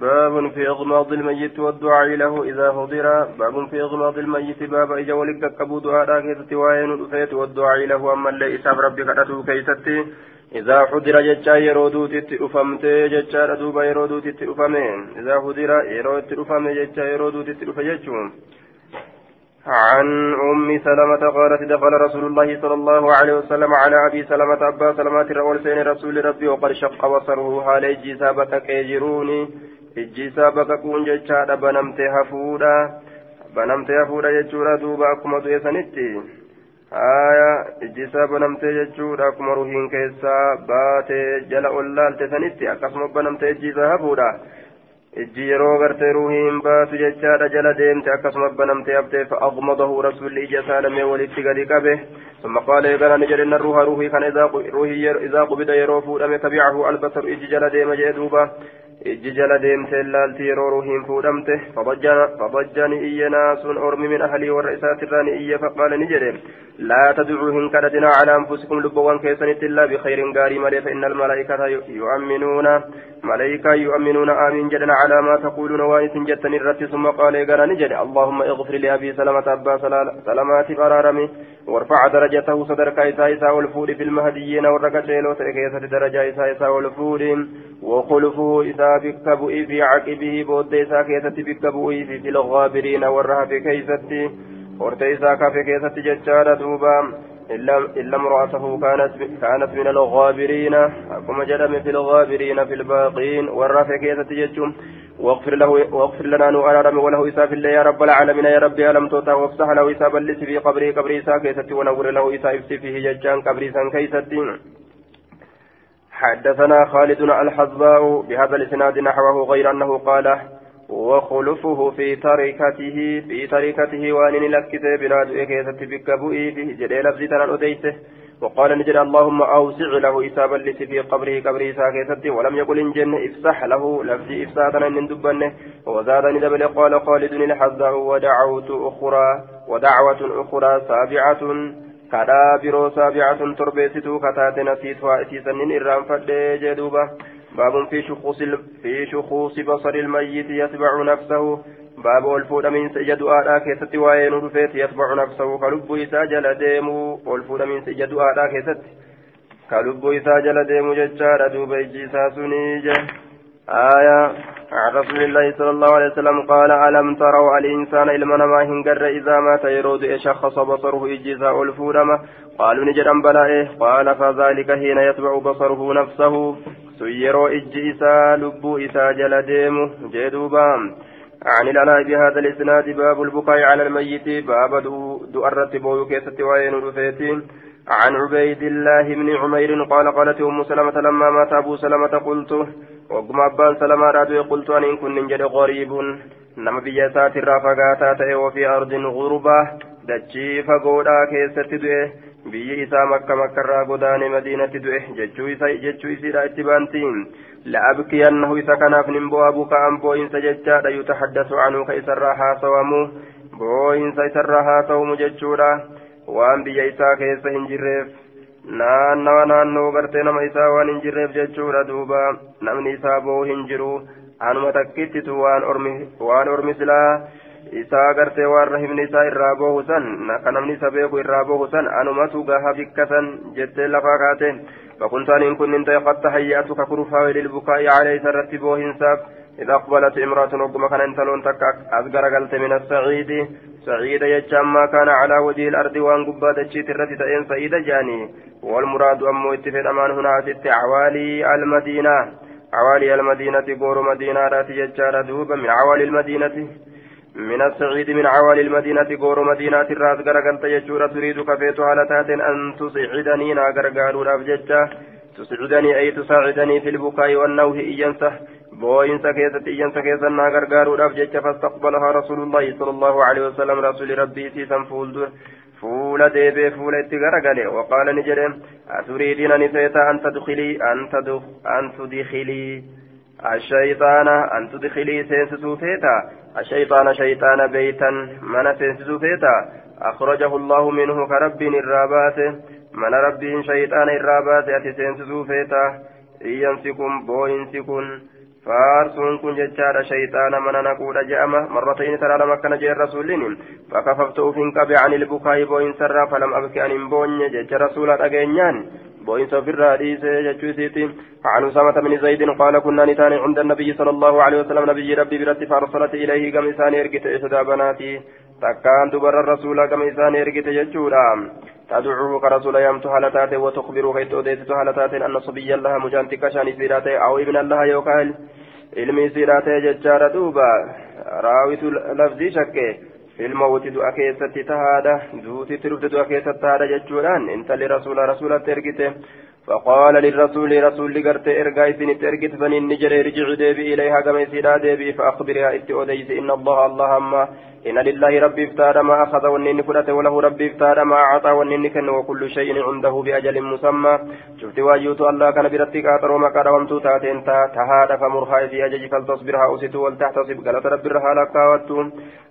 باب في إغماض الميت والدعاء له إذا حضر. باب في إغماض الميت باب إجا ولك كبو دعاء كيستي وين الأفيت والدعاء له. أما اللي إساب ربي كتاتو كيستي إذا حضر جتشا يرودو تتي أفمت جتشا دوبا يرودو تتي أفمين إذا حضر يرود أفمي جتشا يرودو تتي أفجتشون عن أم سلمة قالت دخل رسول الله صلى الله عليه وسلم على أبي سلمة أبا سلمة سين رسول ربي وقد شق بصره حال جسابة كيجروني. إجسابة كون جتشا بنمت هفودا بنمت هفودا جتشورا دوبا أكما دويسانيتي آية إجسابة نمت جتشورا أكما روحين كيسا باتي جلا أولال تسانيتي أكسما بنمت إجسا هفودا ijji yeroo gartee ruuhiin baatu jechaadha jala deemte akkasuma banamte haftee fa'aqmadahu rasuulli ija isaa lamee walitti gadi qabe. ثم قال يقال أن جل الروح روحي كان إذا إذا قبض يروف لم تبعه البصر إج جل ديم ijji jala deemtee laalti yeroo ruuhiin fuudhamte fabajjani iyya naasuun ormi min ahalii warra isaatirraa ni iyya faqaala ni jedhe laa tadcuu hin kadhatinaa calaa anfusikum lubbawwan keessanitti illaa bikayrin gaarii malee fa inna almalaa'ikata yu'amminuuna malaa'ikaa yu'amminuuna aamiin jedhan calaa maa taquuluuna waan isin jettan irratti summa qaalee gara ni jedhe allahumma ighfir li abii salamata abbaa salamaatiif araarami وارفع درجته صدر كايسا إسا والفود في المهديين ورقة شيلو تأكيسة درجة إسا إسا والفود وخلفه إسا بك في عقبه بود إسا كيسة بك بؤي في, في الغابرين ورها في كيسة كافي كيسة ججارة دوبا. إلا امرأته كانت كانت من الغابرين. أقوم جدم في الغابرين في الباقين. ورها في كيسة ججم واغفر له واغفر لنا نؤرم وله إساف الله يا رب العالمين يا ربي ألم توتا وافتح له إساف اللي في قبري قبري إسا كيستي ونور له إساف فيه ججان. قبري سان كيستي حدثنا خالد الحزباء بهذا الإسناد نحوه غير أنه قال وخلفه في تركته في تركته وأن لكت بلاد كيست بك به جدي لفظ تنال أديسه. وقال نجد اللهم أوسع له إسابا لس في قبره قبره ساكيستي ولم يقل إن جن إفسح له لفظ إفسادنا من دبنه وزادني دبل قال خالد الحزاء ودعوت أخرى ودعوة أخرى سابعة. كذا برو سابعة تربيستو كتات نسيت وإتيسن إرام فدي جدوبة. باب في شخوص في شخوص بصر الميت يتبع نفسه. باب والفود من سجد آلا كيست وين رفيت يتبع نفسه. كلب إسا جل ديمو والفود من سجد آلا كيست. كلب إسا جل ديمو ججار دوب إجيسا سنيجة آية عن رسول الله صلى الله عليه وسلم قال ألم تروا الإنسان إلما ما هنجر إذا مات يرود إشخص بصره إجيسا الفودما قالوا نجرا بلا إيه قال فذلك حين يتبع بصره نفسه. سيرو إجيسا لبو إسا جل ديمو جدوبام عن العلاء بهذا الإسناد باب البكاء على الميت باب دؤرة بويو كيست وين رفيتين عن عبيد الله بن عمير قال قالت أم سلمة لما مات أبو سلمة قلت وقم أبان سلمة رادو قلت أن إن كن نجد غريب نما بيا ساتر فقاتا وفي أرض غربة دجي فقودا كيست دوئه biyyi isaa makka makkarraa godaane madiinatti du'e jechuu isiidha itti baantiin la'abkiyannahu isa kanaaf nin bo'aa buka'an boo'insa jechaadha yutaxaddasu anuu ka isarraa haasawamu boo'insa isarraa haasawamu jechuudha waan biyya isaa keessa hin jirreef naannawa naannoo gartee nama isaa waan hin jirreef jechuudha duuba namni isaa boo'u hin jiru anuma takkittitu waan ormi silaa isaa gartee waan rahimni isaa irraa boohu san ka namni isa beeku irraa boohu san anumatu gaha bikkasan jettee lafaa kaate فكنت أن كن انت قد تهيأت ككرفا للبكاء عليه سرت بوهنساف إذا أقبلت امرأة نقم كان انت لون تك أصغر قلت من السعيد سعيد يجام ما كان على وجه الأرض وأن قبادة الرد تأين سعيد جاني والمراد أمو اتفق أمان هنا ست عوالي المدينة عوالي المدينة قور مدينة راتي يجار دوبا من عوالي المدينة من السعيد من عوالي المدينة غور مدينة الراس غرغلت يجور تريد كفيت على تات أن تسعدني ناغرغارو رابجتا تسعدني أي تساعدني في البكاء والنوه إيانسه بوينسا كيست إيانسا كيسا ناغرغارو رابجتا فاستقبلها رسول الله صلى الله عليه وسلم رسول ربي سيسا فول فول ديبي فول اتغرغلي وقال نجرم أتريدين نسيتا ashayxaana an tudkilii seensisuu teeta ashayxaana shayxaana beeytan mana seensisuu teeta akrajahu allahu minhu ka rabbiin irraa baase mana rabbiin shayxaana irraa baase ati seensisuu feeta iyyansi kun booyinsi kun faarsuun kun jechaadha shayxaana mana naquudha je'ama marratayni taraa lama akkana jeen rasuulin fakafaftu ufin qabe ani ilbukaayi booyinsarraa falam abki an hin jecha rasuula dhageenyaan بوين سفر حديث جتشوسيتي عن أسامة بن زيد قال كنا نتاني عند النبي صلى الله عليه وسلم. نبي ربي برت فأرسلت إليه كم إسان إرقت إسدا بناتي. تكان دبر الرسول كم إسان إرقت جتشورا تدعوه كرسول يمت هالتات وتخبره كيت أديت هالتات أن صبي الله مجانتك شان سيراته أو ابن الله يوكال. ilmi siiraatee jechaadha duuba raawitu lafzii shakke ilmawuti du'a keessatti tahaadha duutitti dhufte du'a keessatti tahaadha jechuudhaan intalli rasuula rasuulatti ergite فقال للرسول رسول قرت ارقى سنت إرقت فنين نجر ارجع ديبي إليها كما يسيرا ديبي فأخبرها ات أوديس إن الله اللهم إن لله ربي افتاد ما أخذ ونين فرت وله ربي افتاد ما أعطى ونين كن وكل شيء عنده بأجل مسمى. شفت واجوت الله كان برتك اثر وما قال ومتو تاتين تهاد فمرها في اجج فلتصبرها أسيت ولتحتسب قالت رب الرها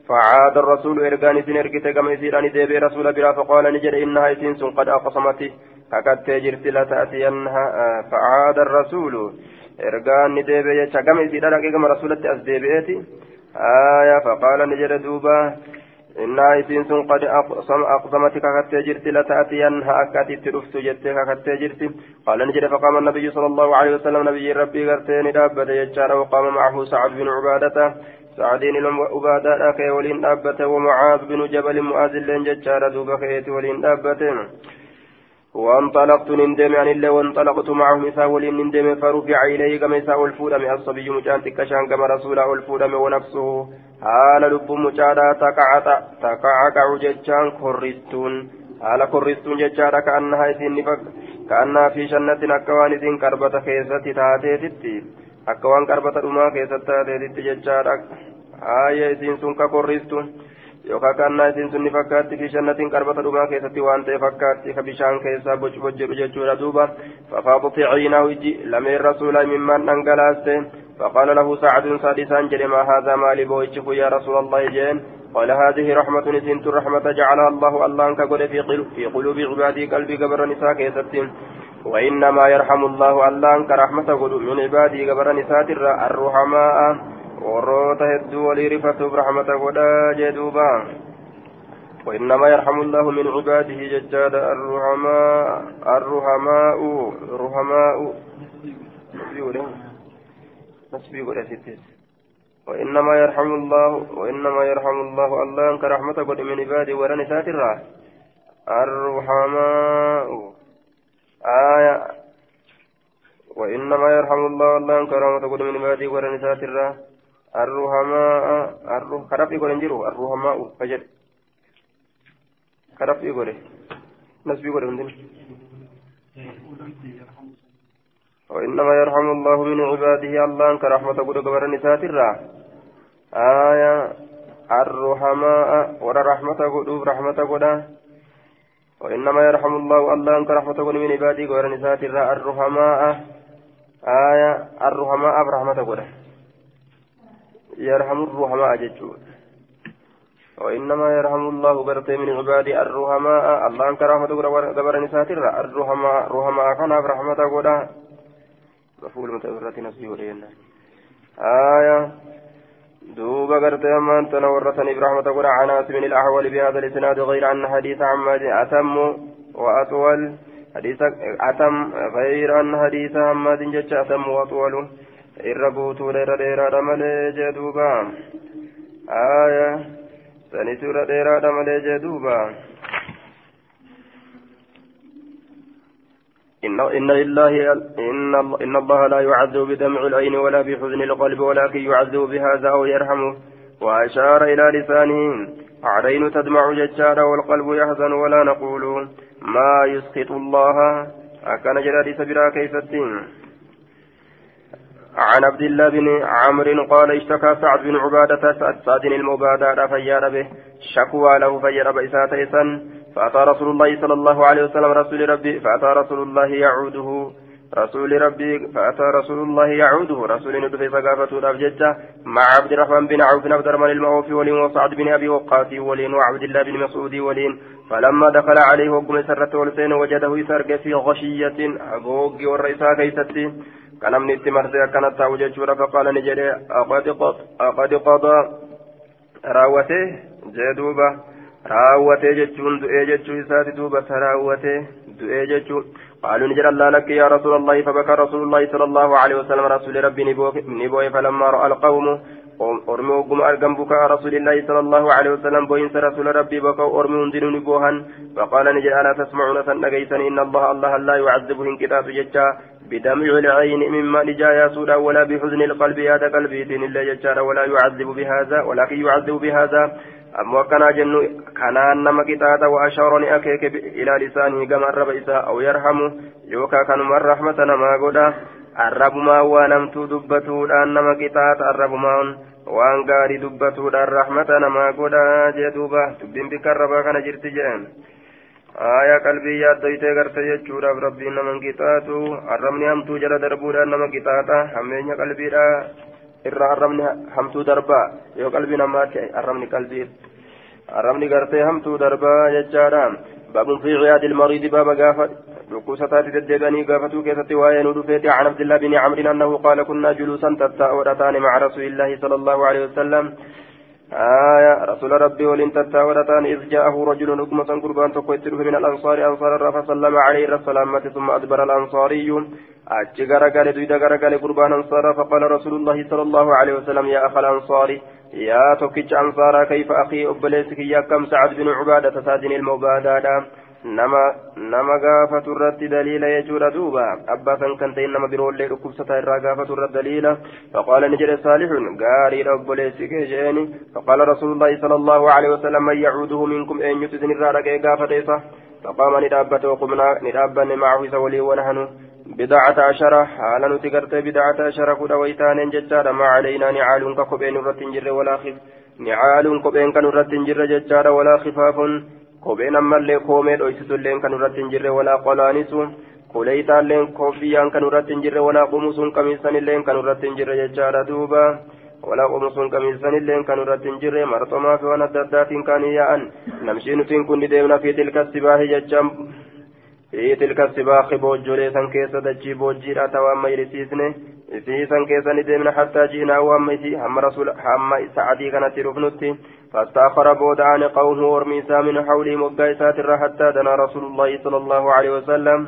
فعاد الرسول إرقاني سن إرقت كما يسيرا ديبي رسول برا فقال نجر إنها سنس قد أقسمت. Jecha gama isiidha dhaqee gama rasuulatti as deebi'eeti aya faqaala ni jedhe duuba innaa isiin sun qad aqsamati kakattee jirti lata'atiyanha akka ati itti dhuftu jettee kakattee jirti qaala ni jedhe faqaama nabiyyu sala allahu alehi wasalam nabiyyiin rabbii gartee ni dhaabbate jechaadha waqaama macahu sacad bin cubaadata سعدين العبادة كي ولين دابته ومعاذ بن جبل معاذ لين ججار دوبا كيتي ولين دابته وانطلقت نندم عن الله وانطلقت معهم إساء ولين نندم فرفع إليه كما إساء الفودم. الصبي مجان تكشان كما رسول الفودم ونفسه. حال لب مجادا تقعقع ججان كرستون حال كرستون ججادا كأنها نفق كأنها في شنة أكوان إسين كربة خيزة تاتيتي أكوان كربة أما خيزة تاتيتي ججادا آية إسين سن كرستون yookaan kaannaa isiin sunni fakkaatti fi shannatiin qarbata dhumaa keessatti waan ta'e fakkaatti ka bishaan keessaa bocbojjedhu jechuudha duuba fafaadu ficiinaa iji lameen rasuulaa mimmaan dhangalaaste فقال له سعد سادسان جل ما هذا مالي بوجه يا رسول الله جين قال هذه رحمة نسنت الرحمة جعلها الله الله قد في, قلوب عبادي قلبي قبر نساء كيستين وإنما يرحم الله الله انك رحمة قد من عبادي قبر نساء الرحماء warroota hedduu walii rifatuuf rahmata godhaa jee duuba. وإنما يرحم الله من عباده ججاد الرحماء الرحماء رحماء نسبي قول وإنما يرحم الله وإنما يرحم الله الله أنك رحمة قد من عباده ولن ساترا الرحماء آية وإنما يرحم الله الله أنك رحمة قد من عباده ولن ساترا الرحماء الروح كرف يقول انجرو الرحماء فجر كرف يقول نسب يقول عندنا وإنما يرحم الله من عباده الله أنك رحمة قد قبر نسات آية الرحماء ولا رحمة قد رحمة قد وإنما يرحم الله الله أنك رحمة قد من عباده قبر نسات الرحماء آية الرحماء برحمة قد يرحم الرحماء ججود وإنما يرحم الله برتي من عبادي الرحماء. الله أنك رحمة قبر نساتر الرحماء رحماء كان برحمة قدا مفعول متأثرة نسبي ولينا. آية. دوبا قرتي أمان تنورتني برحمة قدا عناس من الأحوال بهذا الإسناد غير أن حديث عماد أتم وأطول. حديث أتم غير أن حديث عماد جج أتم وأطول. Irra guutuudha irra dheeraadha malee jee duuba. Aaya sanitu irra dheeraadha malee jee duuba. إن إن لله إن إن الله لا يعذب بدمع العين ولا بحزن القلب ولكن يعذب بهذا أو يرحمه وأشار إلى لسانه عين تدمع ججارا والقلب يحزن ولا نقول ما يسخط الله أكن جرادي سبرا كيف الدين عن عبد الله بن عمرو قال اشتكى سعد بن عبادة سعد المبادرة فجار به شكوى له فجر بإساءة فأتى رسول الله صلى الله عليه وسلم رسول ربي فأتى رسول الله يعوده رسول ربي فأتى رسول الله يعوده رسول ندفع ثقافة الأبجدة مع عبد الرحمن بن عوف بن عبد الرحمن المعوفي ولين وسعد بن أبي وقاص ولين وعبد الله بن مسعود ولين فلما دخل عليه وقم سرة ولسين وجده يسرق في غشية أبوك والرئيسة كيستي كنمني اتمرتي أكنت وجدت فقال نجري أقد قضى راوته جدوبة راوته جتشون دؤي جتشو إساتي دوبة راوته دؤي جتشو قالوا نجر الله لك يا رسول الله فبكى رسول الله صلى الله عليه وسلم رسول ربي نبوي فلما رأى القوم أرمي وقم أرقم بكاء رسول الله صلى الله عليه وسلم بوين رسول ربي بكاء أرمي هندنون بوهن فقال نجد ألا تسمعون سنقيتني إن الله الله لا يعذبه انكتاب ججا بدمع العين مما نجايا سودا ولا بحزن القلب يا قلبي دين الله ججا ولا يعذب بهذا ولكن يعذب بهذا. أما كان جن كان نما كتاتا وأشارني أكيك إلى لسانه كما الرب أو يرحمه. يوكا كان من رحمة نما قدا. arrabumaan waan hamtuu dubbatuudhaan nama qixaata arrabumaan waan gaarii dubbatuudhaan rahmata namaa godhaa duuba dubbiin bikka arrabaa kana jirti aayaa qalbii yaaddoytee garte jechuudhaaf rabbiin naman qixaatu arrabni hamtuu jala darbuudhaan nama qixaata hammeenya qalbiidha irraa arrabni hamtuu darbaa yoo qalbii namaatti arrabni qalbii arrabni gartee hamtuu darbaa jechaadha baabun fi ciyaadil mariidi baaba gaafa dhukkubsataati deddeebi'anii gaafatuu keessatti waa'ee nu dhufeeti can abdillah bini camrin annahu qaala kunnaa juluusan tattaa'oodhataani maca rasuulillaahi sala allahu alehi wasalam آية رسول ربي ولن تتاورتان إذ جاءه رجل نقمة قربان تقويت من الأنصار أنصار فسلم عليه السلامة ثم أدبر الأنصاري. أجي غرقل دويدا غرقل قربان أنصار فقال رسول الله صلى الله عليه وسلم يا أخ الأنصاري يا توكيج أنصار كيف أخي؟ أبليسك يا كم سعد بن عبادة سادن المبادة nama gaafatu irratti daliila jechuudha duuba abbaa san kan ta'in nama biroollee dhukkubsataa irraa gaafatu irratti daliila faqaala ni jedhe saalixun gaariidha obboleessi kee jeeni faqaala rasuulullaahi sala allahu alehi wasalam man yacuuduhu minkum eenyutu isin irraa dhaqee gaafate isa waqumnaa ni dhaabbanne macahu isa walii wanahanu بدعة عشرة حالا نتقرت بدعة عشرة كدا ويتان ججارة ما علينا نعال ككبين رتنجر ولا خف نعال كبين كان رتنجر ججارة ولا خفاف kopheen ammallee koomee dhoysitulleen kan irratti hin jirre walaa qolaanisu kuleeytaalleen koofiyyaan kan irratti hin jirre walaa qumusuun qamiisanilleen kan irratti hin jirre jechaadha duuba walaa qumusuun qamiisanilleen kan irratti hin jirre marxomaa fi waan adda addaatiin kaanii yaa'an namshii nutiin kun ni deemna fi tilka sibaahi jechaan في تلك السباق بوجولي سن كيسة دجي بوجيرا توام ميرسيسني في سن كيسة ندمنا حتى جينا وامتي هم رسول هم سعدي كانت رفنتي فاستأخر بودعان قومه ورميسا من حوله مقايسات حتى دنا رسول الله صلى الله عليه وسلم.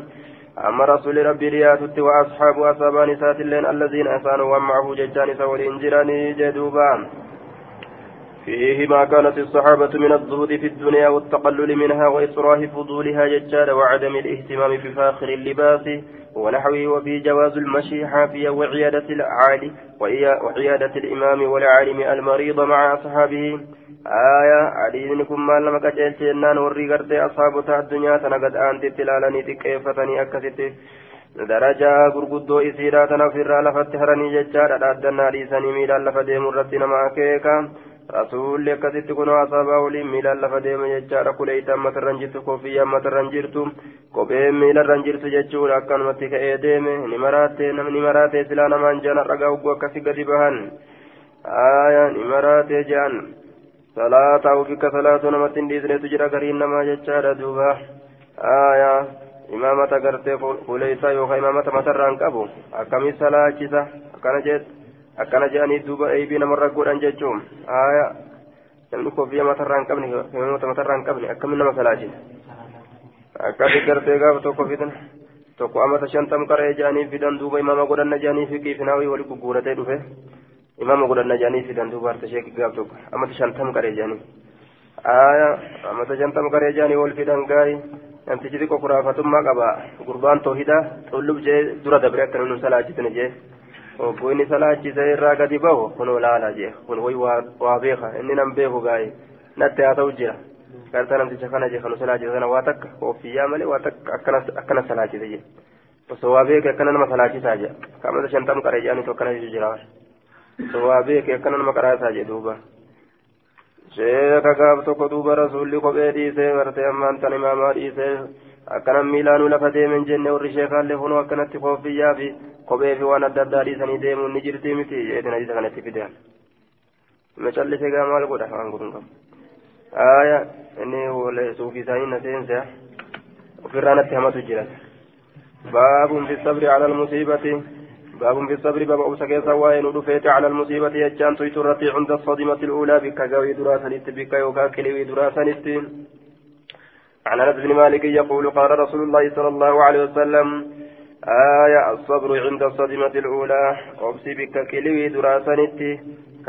أما رسول ربي رياتت وأصحاب أصابان سات اللين الذين أسانوا ومعه ججان سولين جراني جدوبان فيه ما كانت الصحابة من الزهد في الدنيا والتقلل منها وإصراه فضولها ججال وعدم الاهتمام في فاخر اللباس ونحوه وفي جواز المشي حافيا وعيادة العالي وعيادة الإمام والعالم المريض مع أصحابه. آية عليكم ما لم كجلت أنان ورغرت أصحاب الدنيا تنقد أنت تلالني تكيفتني أكست درجaa gurguddoo isiidhaa tana ofirraa lafatti haranii jechaadha dhaaddannaa dhiisanii miilaan lafa deemu irratti nama akeeka rasuulli akkasitti kunoo asaabaa waliin miilaan lafa deeme jechaadha kuleeytaan matarran jirtu kofiyyaan matarran jirtu kopheen miilarran jirtu jechuudha akkanumatti ka'ee deeme ni maraatee ni maraatee silaa namaan jaan salaataa ufika salaatu namatti hin dhiisnetu jira gariin namaa jechaadha duuba aayaa imaamata gartee fuuleysaa yookaan imaamata matarraan qabu akkamii salaachisa akkana jeet akkana jedhanii duuba eebii namarra godhan jechuun haaya namni koffiyya matarraan qabne imaamata matarraan qabne akkamiin nama salaachisa akkasi gartee gaafa tokko fidan tokko amata shantam qaree jedhanii fidan duuba imaama godhanna jedhanii fiqii finaawii wali gugguuratee dhufe imaama godhanna jedhanii fidan duuba harta sheekii gaaf tokko amata shantam qaree jedhanii haaya amata shantam qaree jedhanii wal fidan gaa'ii. namtichi xiqqoo kuraafatummaa qaba gurbaan toohida xullub jee dura dabre akka nun salaachisne jee obbo inni salaachise irraa gadi bahu kun olaala jee kun way waa beeka inni nan beeku gaa'e natti haa ta'u jira garta namticha kana jee kanu salaachise sana waa takka oofiyyaa malee waa takka akkana salaachise jee osoo waa beeke akkana nama salaachisaa jee kamata shantam qaree jedhanitu akkana jechu jira duuba rasuulli kophee dhiisee bartee ammaan tan imaamaa dhiisee akkana miilaanuu lafa deemen jenne warri sheekaallee kunoo akkanatti koofiyyaa fi kophee fi waan adda addaa dhiisanii deemuun ni jirti miti jeetin hadiisa kanatti fidean ma callisee gaa maal godha waan gudun qabu aaya inni wole suufii isaanii na seense ofirraa natti hamatu jira baabun fi sabri ala almusiibati باب في الصبر باب أوسى كيسا وين ودفيت على المصيبة يجان تيترتي عند الصدمة الأولى بك قوي دراسة بك يوكا كلوي دراسة عن أنس بن مالك يقول قال رسول الله صلى الله عليه وسلم آية الصبر عند الصدمة الأولى أبسي بك كلوي دراسة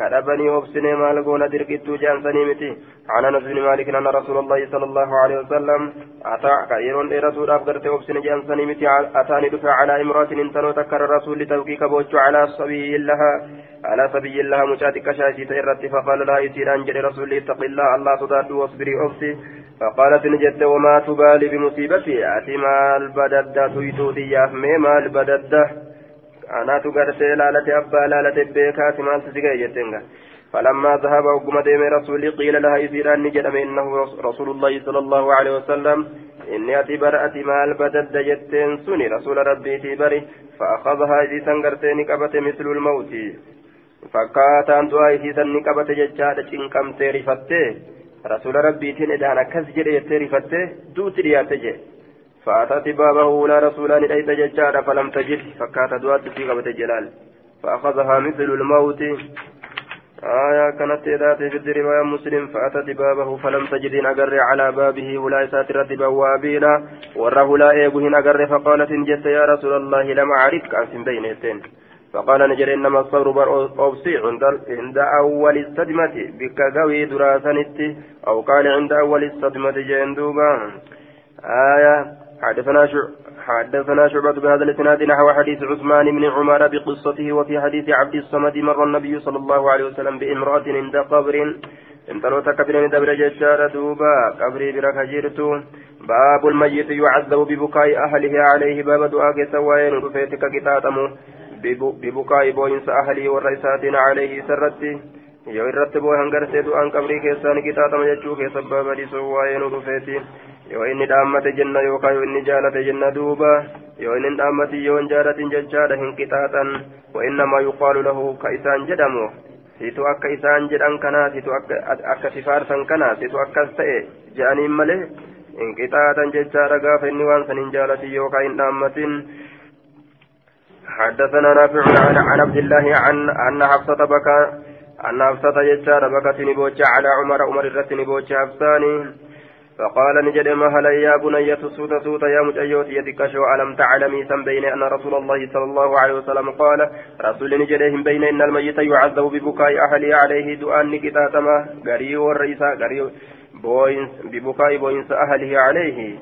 كربني وبسني مال قول دركتو جانسني متي. عن أنس بن مالك أن رسول الله صلى الله عليه وسلم أتى كيرون رسول افغرت وبسني جانسني متي. أتاني دفع على امرأة انتنو تكر الرسول لتوكيك بوجو على صبي لها. على صبي لها مشاتك شاشي تيرت فقال لها يسير انجل رسول اتق الله. الله صداد واصبري أبسي. فقالت نجد وما تبالي بمصيبتي. أتي مال بدد تيتو دياف مال بدد anaatu gartee laalate abbaa laalate beekaati maaltu si gahe jettenga فلما ذهب وقم ديم رسولي قيل لها يسيران نجدم إنه رسول الله صلى الله عليه وسلم إني أتي برأت مال بدد جتين سني رسول ربي تبري فأخذها إذي سنقرتين قبت مثل الموت فكاتا أنت إذي سنقبت ججاد چنكم تيرفتي رسول ربي تين إدانا كسجر يتيرفتي دوت رياتي فأتت بابه ولا رسولان ليس ججارا فلم تجد فكات دوات في قبة جلال فأخذها مثل الموت. آية كانت ذاتي في رواية مسلم. فأتت بابه فلم تجد أجر على بابه. ولا ساترة بوابين. وره لا إيبه أجر فقالت جت يا رسول الله لم أعرفك. أنت بين يتين فقال نجر إنما الصبر أوصي عند أول الصدمة. بك قوي دراسة أو قال عند أول الصدمة جندوبا آية حدثنا شع... حدثنا شعبة بهذا الإسناد نحو حديث عثمان بن عمر بقصته وفي حديث عبد الصمد مر النبي صلى الله عليه وسلم بامرأة عند قبر. انتلو تكبر دبر ججار دوبا قبري برك باب الميت يعذب ببكاء أهله عليه باب دعاء سواين رفيتك كتاتمو ببكاء بوينس أهله والرئيسات عليه سرتي yoo irratti boo hangarsee du'aan qabrii keessaa ni qixaaxama jechuu keessa nu dhufeeti yoo inni dhaammate jenna yookaan yoo inni jaalate jenna duuba yoo inni dhaammati yoo hin jaalatin jechaadha hin qixaaxan wa'innamaa yuqaalu lahu ka isaan jedhamu situ akka isaan jedhan kanaa situ akka sifaarsan kanaa situ akkas ta'e je'aniin malee hin qixaaxan jechaadha gaafa inni waan san hin jaalatin yookaan hin dhaammatin حدثنا نافع عن عبد الله عن أن حفصة بكى أن حفصة يجار بكت نبوجة على عمر عمر الرت نبوجة حفصاني فقال نجد مهلا يا بني سوت سوت يا مجيوت يدك شو ألم تعلمي سم بين أن رسول الله صلى الله عليه وسلم قال رسول نجدهم بين أن الميت يعذب ببكاء أهلي عليه دعاء نكتاتما قري والرئيس قري بوينس ببكاء بوينس أهله عليه.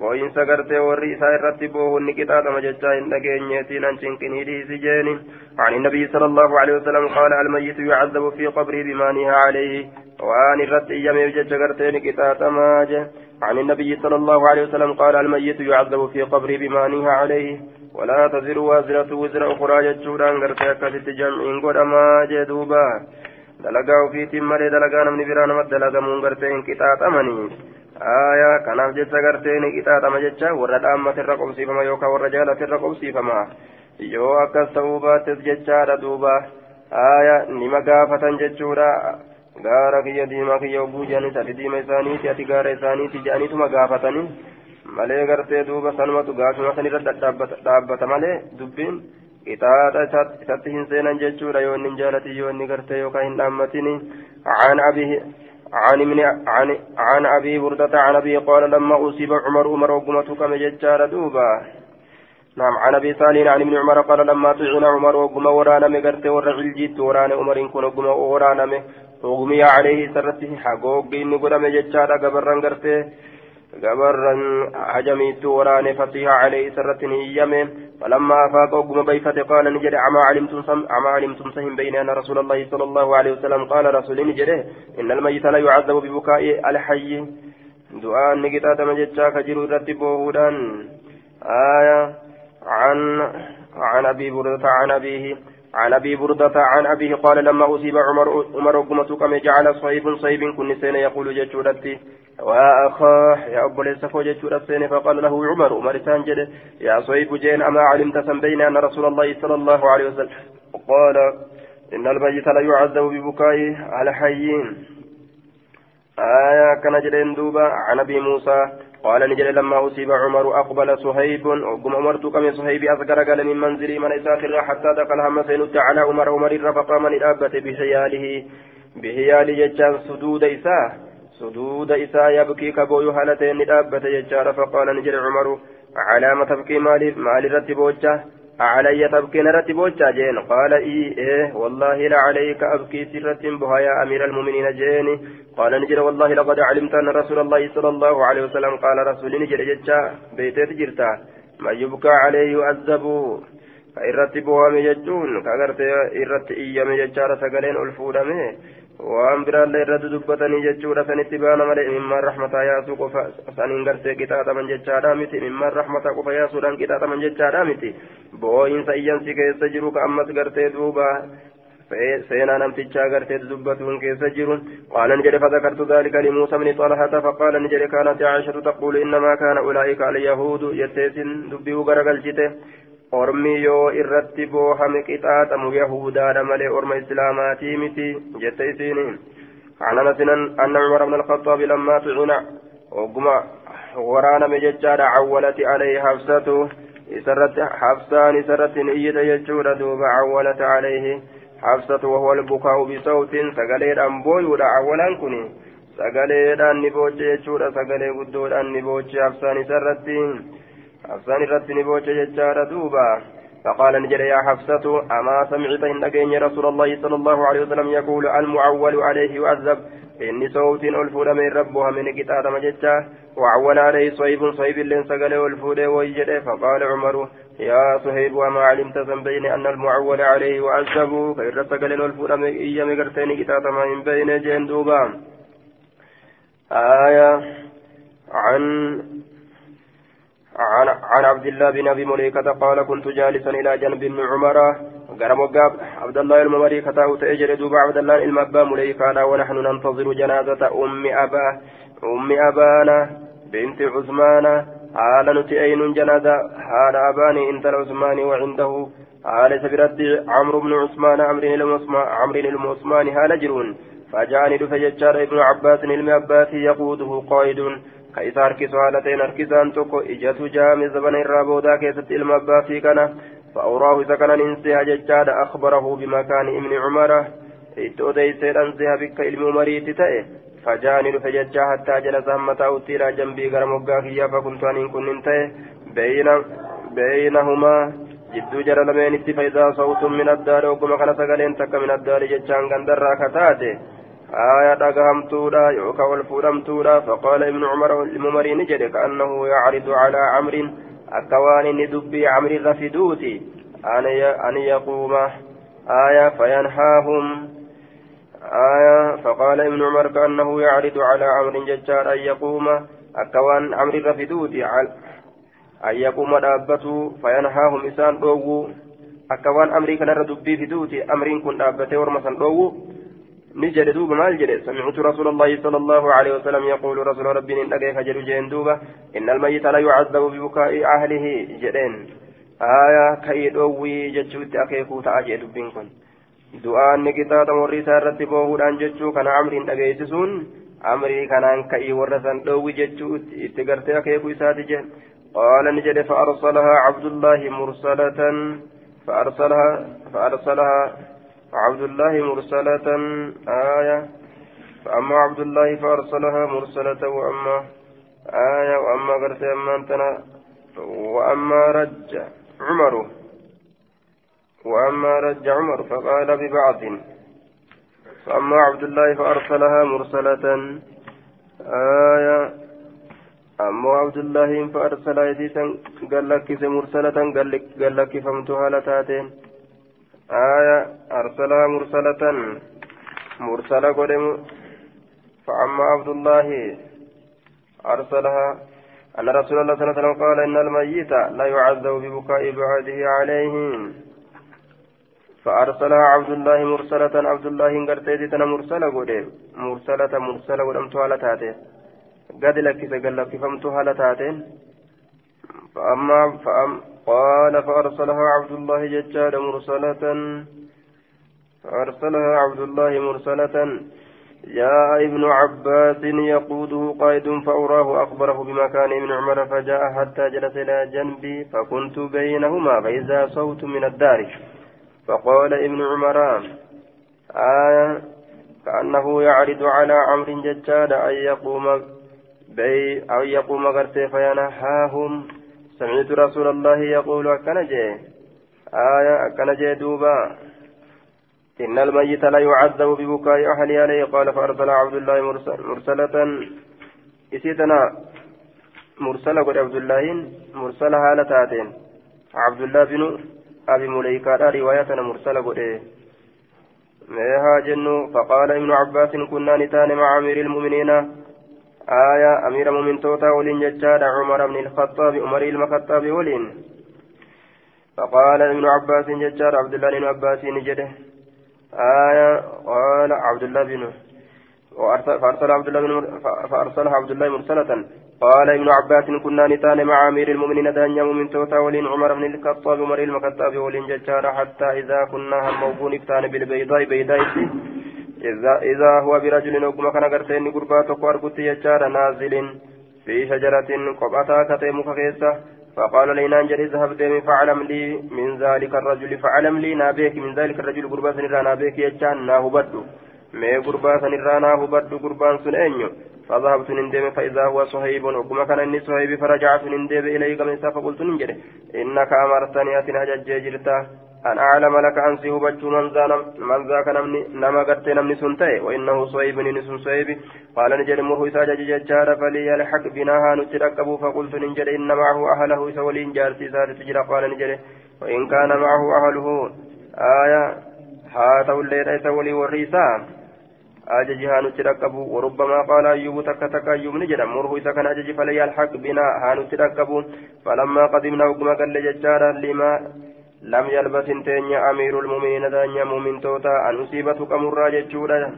Boo'insa gartee warri isaa irratti boohunni qixaaxama jechaa hin dhageenyeetiin an cinqinii dhiisi jeeni. عن النبي صلى الله عليه وسلم قال الميت يعذب في قبره بما نهى عليه وان الرد يمي ججغرتين كتاتما عن النبي صلى الله عليه وسلم قال الميت يعذب في قبره بما نهى عليه ولا تزر وازرة وزر أخرى ججوران غرتي أكاسيت جمعين قدما جدوبا دلقا في تمالي دلقا نمني بران مد دلقا من غرتين كتاتمني kanaaf jecha gartee ni qixaaxama jecha warra dhaammate irra qobsiifama yookaan warra jaalate irra qobsiifama yoo akkas ta'uu baates jechaadha duuba aayaa nima gaafatan jechuudha gaara kiyya diimaa kiyya oguu jedhanis ati diima isaaniiti ati gaara isaaniiti jedhaniituma gaafatanii malee gartee duuba sanumatu gaafuma sanirra dhaabbata malee dubbiin qixaaxa isatti hin seenan jechuudha yoo inni hin jaalatin yoo inni gartee yookaan hin dhaammatini عن أبيه عن من عن عن أبي بردة عن أبي قال لما أصيب عمر عمر وقمته كما ججار دوبا. نعم عن أبي سالين عن ابن عمر قال لما طعن عمر وقم ورانا مغرت ورعل جيت ورانا عمر كن وقم ورانا وقمي عليه سرته حقوق اني قدام ججار قبرن غرته gabarran hajamiitu waraane fasiha alayhi sarratin hiyyame فلما أفاق وقم بيفة قال نجد أما علمتم أما علمتم سهم بين أن رسول الله صلى الله عليه وسلم قال رسول نجده إن الميت لا يعذب ببكاء الحي دعاء نجد مجد كجر رتبه آية عن عن أبي بردة عن أبيه عن أبي بردة عن أبيه قال لما أصيب عمر عمر قمت كما جعل صيب صيب كن سين يقول جتشورتي واخاه يا أبو ليس فوج جتشورتين فقال له عمر عمر سانجد يا صيب جين أما علمت سنبين أن رسول الله صلى الله عليه وسلم قال إن الميت لا يعذب ببكائه على حيين آية كان جدين دوبا عن أبي موسى قال نجد لما أصيب عمر أقبل صهيب وقم أمرت كم صهيب أصغر قال من منزلي من إسافر حتى دخل هم سينت على عمر. عمر فقام الأبة بحياله. بحيال ججان سدود إساه سدود إساه يبكي كبوي هالتين الأبة ججار فقال نجد عمر على ما تبكي مالي مالي رتبوجه علي تبكي نرتي بوجا جين. قال إيه, إيه والله لعليك أبكي سرة بها يا أمير المؤمنين جيني. قال نجر والله لقد علمت أن رسول الله صلى الله عليه وسلم قال رسول نجر ججا بيتت جرتا. ما يبكى عليه يؤذب. فإرت بوام يجون كأغرت إرت إيام يجار سقلين ألفودمه waan biraallee irratti dubbatanii jechuudha sanitti baana malee imimmaan rahmataa yaasuu qofa saniin gartee qixaaxaman jechaadha miti imimmaan rahmataa qofa yaasuudhaan qixaaxaman jechaadha miti boo'insa iyyansi keessa jiru ka ammas gartee duuba seenaa namtichaa gartee dubbatuun keessa jiru qaalan jedhe فذكرت ذلك لموسى بن طلحة فقال نجد كانت عائشة تقول إنما كان أولئك اليهود يتيسن دبيه غرقل ormi yoo irratti boohame qixaaxamu yahudaadha malee orma islaamaatii miti jette isiin عن انس ان عمر بن الخطاب لما طعن وقما ورانا مججاد عولت عليه حفصته سرت حفصان سرت نية يجور دوب عولت عليه حفصة وهو البكاء بصوت سقليل أنبوي ولا عولان كني سقليل أن نبوج يجور سقليل قدود أن نبوج حفصان سرتين حفصان رتني بوجه ججار دوبا. فقال نجري يا حفصة أما سمعت إن أجيني رسول الله صلى الله عليه وسلم يقول المعول عليه يعذب إني صوت ألفود من ربها من كتاب مججة وعول عليه صيب صيب لين سقل ألفود ويجده فقال عمر يا صهيب وما علمت ذنبين أن المعول عليه يعذب فإن سقل ألفود من إيام قرتين كتاب من بين جين دوبا. آية عن عبد الله بن أبي مليكة قال كنت جالسا إلى جنب ابن عمر. قرم وقاب عبد الله الممليكة أو تاجر دوب عبد الله المبا مليكة. ونحن ننتظر جنازة أم أبا أم أبانا بنت عثمان. حال نتئين جنازة حال أباني انت العثمان وعنده. حال سبرت عمرو بن عثمان عمرو المعثمان حال جرون فجاءني دفجتشار ابن عباس عباس يقوده قائد. Ka isa harkisu haala ta'een harkisaan tokko ijatu jaame zabana irraa boodaa keessatti ilma abbaa fi kana kanan hin seha jechaadha akhbarahu bimakaani ibni cumara itti odeyseedhan seha bikka ilmi umariitti ta'e fajaani dhufe jechaa hattaa jala saammataa uttiidha jambii gara moggaa kiyyaa fakuntaaniin kunnin ta'e beeynahumaa jidduu jara lameenitti faayidaa sawtun min addaadha ogguma kana sagaleen takka min addaadha jechaan gandarraa kataate آية دقهمتودا يوكا والفودمتودا فقال ابن عمر الممري نجد كأنه يعرض على عمر أكوان ندبي عمر الرفدوتي أن يقوم. آية فينهاهم. آية فقال ابن عمر كأنه يعرض على عمر ججار أن يقوم. أكوان عمر الرفدوتي أن يقوم دابته فينهاهم إسان دوغو. أكوان أمري كان ردبي فدوتي أمرين كن دابته ورمسا دوغو. نجد دوبا مال سمعت رسول الله صلى الله عليه وسلم يقول رسول ربي إن جد جين دوبا إن الميت لا يعذب ببكاء أهله جدين آية كي دووي جتشوت تأجي دبين كن du'aan ni qixaaxa warri isaa irratti boohuudhaan jechuu kana amriin dhageessisuun amrii kanaan ka'ii warra san dhoowwi jechuu itti gartee akeekuu isaati jedhe qaala ni jedhe fa'arsalahaa cabdullaahi mursalatan fa'arsalahaa fa'arsalahaa عبد الله مرسلة آية. فأما عبد الله فأرسلها مرسلة وأما آية وأما قرت أما أنتنا وأما رج عمر. وأما رج عمر فقال ببعض. فأما عبد الله فأرسلها مرسلة آية. أما عبد الله فأرسل يديسا قال لك مرسلة قال لك فهمتها لتاتين. آية أرسلها مرسلة مرسلة قدم. فأما عبد الله أرسلها. أن رسول الله صلى الله عليه وسلم قال إن الميت لا يعذب ببكاء بعده عليه. فأرسلها عبد الله مرسلة. عبد الله إن قرتيت مرسلة قدم. مرسلة مرسلة قدم توالتاته قد لك سقل لك فمتها لتاتين فأما فأم قال فأرسلها عبد الله ججار مرسلة. فأرسلها عبد الله مرسلة. جاء ابن عباس يقوده قائد فأراه أخبره بمكان ابن عمر فجاء حتى جلس إلى جنبي فكنت بينهما فإذا صوت من الدار. فقال ابن عمر آية كأنه يعرض على عمرو ججاد أن يقوم بي أو يقوم غرتي فينهاهم. سمعت رسول الله يقول أكنجي آية أكنجي دوبا. إن الميت لا يعذب ببكاء أهله عليه. قال فأرسل عبد الله مرسل مرسلة. إسيتنا مرسلة قد عبد الله مرسلة هالتاتين عبد الله بن أبي مليكة روايتنا مرسلة قد. ميها جنو. فقال ابن عباس كنا نتان مع أمير المؤمنين. آية أمير المؤمنين توتا ولين ججاد عمر بن الخطاب عمر المخطاب ولين. فقال ابن عباس ججاد عبد الله بن عباس نجده. آية قال عبد الله بن فأرسل عبد الله بن فأرسلها عبد الله مرسلة. قال ابن عباس كنا نتان مع أمير المؤمنين دانيا من توتا ولين عمر بن الخطاب عمر المخطاب ولين ججار حتى إذا كنا هم افتان بالبيضاء بيضاء إذا هو برجل وكما كان قرتين قربات وقربت يجار نازل في شجرة قبطا كتيم كيسة فقال لينان جري ذهب ديمي فعلم لي من ذلك الرجل فعلم لي نابيك من ذلك الرجل قربا سنرى نابيك يجان ناه بدو. مي قربا سنرى ناه بدو قربان سن أنيو. فذهبت نندم فإذا هو صهيب وكما كان إني صهيب فرجعت نندم إليه كما فقلت ننجري إنك أمرتني أتنا ججيجرتا أن أعلم لك أن سيهبت من ذا من ذاك نما قرت نمني سنتي وإنه صيب نسن صيب قال نجد مره إساجة ججارة فليلحق بناها نتركبوا فقلت نجد إن معه أهله سولين جارتي سارة تجرى قال نجد وإن كان معه أهله آية هاتوا الليلة سولي والريسان أجج هانو تركبوا وربما قال أيوب تك تك أيوب نجد مره إذا كان أجج فليلحق بنا هانو تركبوا فلما قدمنا وكما قال ججارا لما لم يلبث تنيا أمير المؤمنين دانيا مؤمن توتا أن أصيبت كمرة جتشودا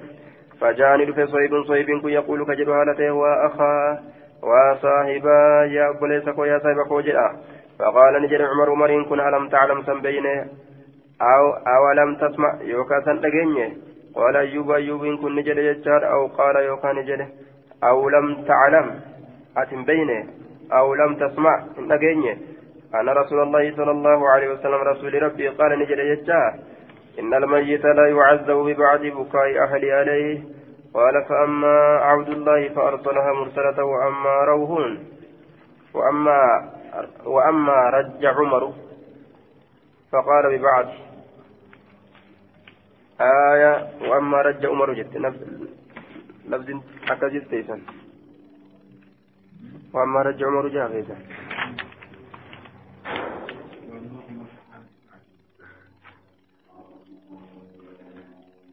فجاني دفع صيب صيب يقول كجد هالته وأخا وصاحبا يا أبليسك يا صاحبك وجدا فقال نجد عمر عمر كن ألم تعلم سنبينه أو أولم تسمع يوكا سنتجنيه قال أيوب أيوب كن نجد يجار أو قال يوكا نجد أو لم تعلم أتم بينه أو لم تسمع نجنيه أن رسول الله صلى الله عليه وسلم رسول ربي قال نجد يجاه إن الميت لا يعذب ببعد بكاء أهل عليه. قال فأما عبد الله فأرسلها مرسلة وأما روح وأما وأما رج عمر. فقال ببعد آية وأما رج عمر جت لفظ أكجت وأما رج عمر جاء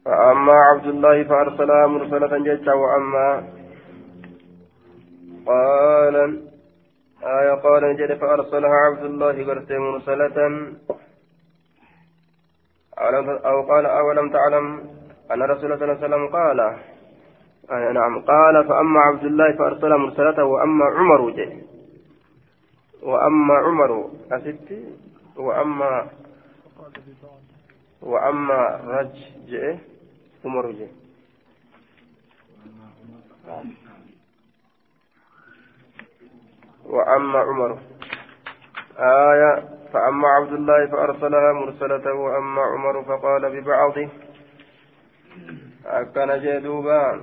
فأما عبد الله فأرسلها مرسلة جتا وأما قال آية قال نجد فأرسلها عبد الله قرت مرسلة أو قال أولم تعلم أن رسول الله صلى الله عليه وسلم قال؟ آه نعم. قال فأما عبد الله فأرسل مرسلته وأما عمر جي وأما عمر أستي؟ وأما وأما رج جي عمر جي وأما عمر. آية فأما عبد الله فأرسلها مرسلة وأما عمر فقال ببعضه. أكن جدوبان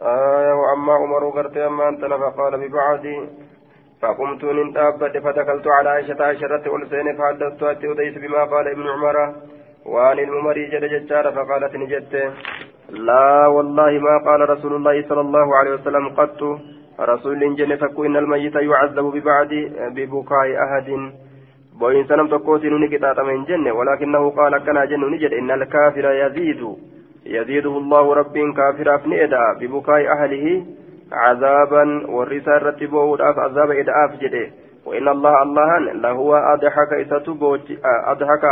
آية وأما عمر قرت أما أنت فقال ببعدي فقمت من تابت فدخلت على عائشة عشرة والسين فحدثت أتي بما قال ابن عمر وعن الممري جد ججار فقالت نجدت. لا والله ما قال رسول الله صلى الله عليه وسلم قط. رسول جن فكو إن الميت يعذب ببعد ببكاء أحد. بوين سنم تقوتي نكتات من جنة ولكنه قال كنا جن نجد إن الكافر يزيد. يزيده الله رب كافر أفنئدا ببكاء أهله عذابا والرسالة رتبه عذاب إدعاف جده. وإن الله الله لهو أضحك أضحك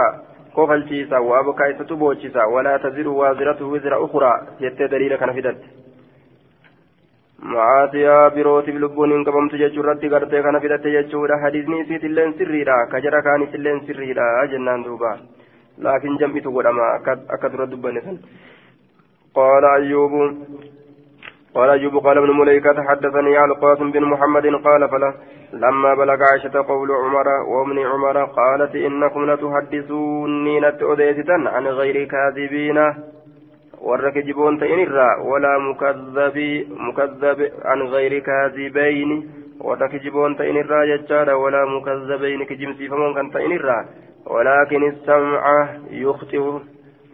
كفلتيسا وأبكى إستبوتيسا ولا تزر وازرة وزر أخرى. جت دليل كان فدت معاصيها بروت بلبون إن قبمت جتشو ردي قرتي كان جتشو دا حديثني سيت اللين سريرا. كجرا كانت اللين سريرا. جنان دوبا. لكن جمعت قدما أكثر دبني قال أيوب قال أيوب قال ابن مليكة حدثني على القاسم بن محمد قال فلا لما بلغ عائشة قول عمر وابن عمر قالت إنكم لتحدثوني نتؤذيتا عن غير كاذبين ta'in irraa walaa mukazzabii mukazzab an gayri kaazibayni warra kijiboon ta'in irraa jechaadha walaa mukazzabayni kijibsiifamoon kan ta'in irraa walaakin issamca yukhxi'u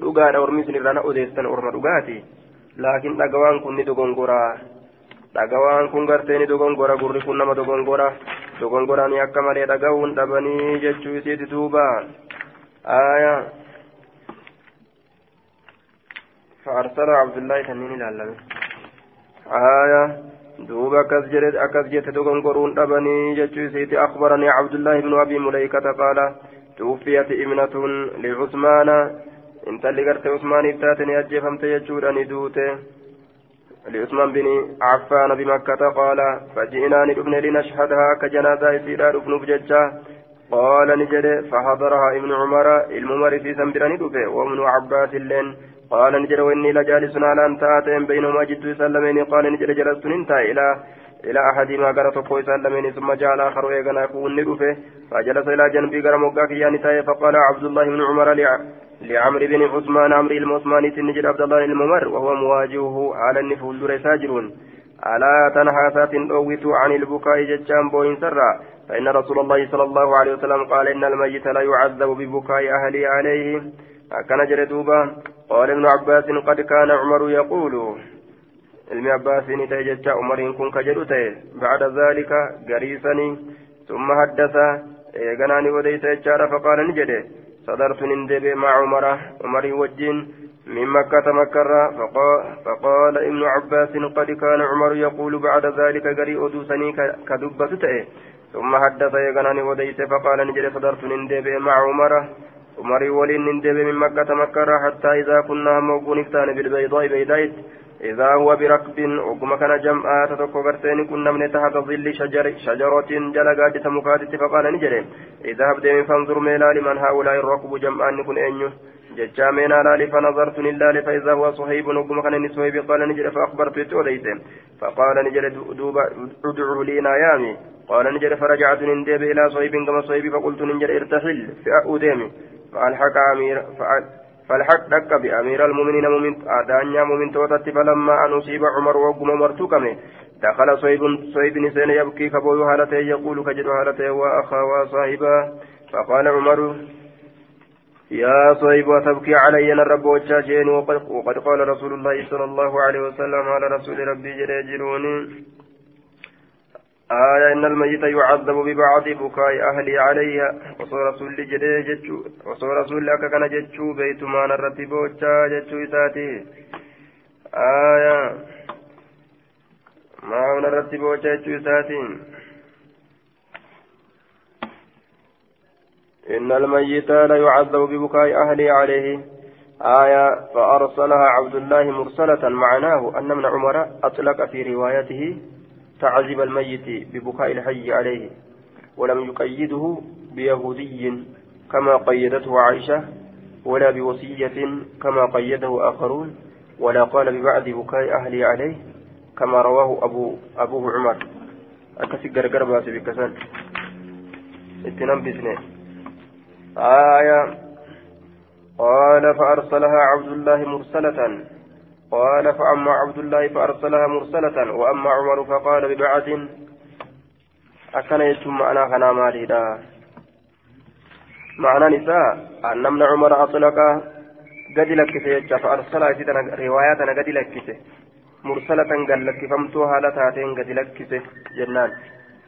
dhugaadha ormi isin irraa na odeessan orma dhugaati laakiin dhagawaan kun ni dogongoraa dhagawaan kun gartee ni dogongora gurri kun nama dogongora dogongoraan akka malee dhaga'uun dhabanii jechuu isiiti duuba aayaa فأرسل عبد الله كنين العلمي آية دوب أكز جرد أكز جت دوغن قرون أبني جتشو سيتي أخبرني عبد الله بن أبي مليكة قال توفيت ابنة لعثمان انت اللي قرت عثمان ابتاتني أجفمت يجودني دوته لعثمان بن عفان بمكة قال فجئنا ندفن لنشهدها كجنازة سيرا دفن بججة قال نجد فحضرها ابن عمر الممر في سنبرني دفه وابن عباس اللين قال نجر وإني لجالس على أن تاتين بينهما جد سلمين قال نجر جلست انتهى إلى إلى أحد ما قرأت قوي سلمين ثم جاء الآخر ويغنى كون ندفه فجلس إلى جنبي قرم وقاك يعني فقال عبد الله بن عمر لعمرو بن عثمان عمرو المعثماني نجر عبد الله الممر وهو مواجهه على النفول در ساجرون. ألا تنهى سات أويت عن البكاء ججان بوين سرا. فإن رسول الله صلى الله عليه وسلم قال إن الميت لا يعذب ببكاء أهلي عليه. أكن جري دوبا. قال ابن عباس قد كان عمر يقول. علم عباس نتيجة عمر كن كجدت بعد ذلك قريسني ثم حدث. إيغناني وديت فقال نجده. صدرت نندب مع عمر. عمر وجين من مكة مكرة. فقال, ابن عباس قد كان عمر يقول بعد ذلك قري أدوسني كدبة ثم حدث إيغناني وديت فقال نجده صدرت نندب مع عمر. عمر ولين ندب من مكة مكة حتى إذا كنا موقون افتان بالبيضاء بيدايت. إذا هو بركب وكما كان جمعات تكو غرتين كنا من تحت ظل شجر شجرة جلقات مكاتت فقال نجري. اذهب ديم فانظر ميلا لمن هؤلاء الركب جمعان كن أنيو. ججا مينا لالي فنظرت لله فإذا هو صهيب وكما كان صهيب قال نجري فأخبرت توليت فقال نجري دوبا ادعوا لي نايامي. قال نجري فرجعت نندب إلى صهيب كما صهيب فقلت نجري ارتحل. فأؤدمي فألحق أمير فالحق بأمير المؤمنين مؤمن أدانيا مؤمن توتت فلما أن أصيب عمر وقم مرتكمه دخل صيب صيب نسين يبكي كبوي هالته يقول كجد هالته وأخا وصاحبا فقال عمر يا صيب وتبكي علي الرب وجاجين وقد, وقد قال رسول الله صلى الله عليه وسلم على رسول ربي جريجلوني آية إن الميت يعذب ببعض بكاء أهلي عليها. وصور رسول جدي وصور رسول لك كان جتشو. بيت ما نرتب وجا جتشو إساتي. آية. ما نرتب وجا جتشو إساتي. إن الميت لا يعذب ببكاء أهلي عليه. آية. فأرسلها عبد الله مرسلة معناه أن ابن عمر أطلق في روايته تعذيب الميت ببكاء الحي عليه ولم يقيده بيهودي كما قيدته عائشة ولا بوصية كما قيده آخرون ولا قال ببعد بكاء أهلي عليه كما رواه أبو أبوه عمر. أكسي قرقر باسي بكسان. اتنام بسنين آية. قال فأرسلها عبد الله مرسلة. قال فأما عبد الله فأرسلها مرسلة وأما عمر فقال ببعث. أكن يتم أنا خنا مالي معنى نساء أن ابن عمر أطلق قد لكسه فأرسلها رواياتنا قد لكسه مرسلة قد لكفمتها لتاتين قد لكسه جنان.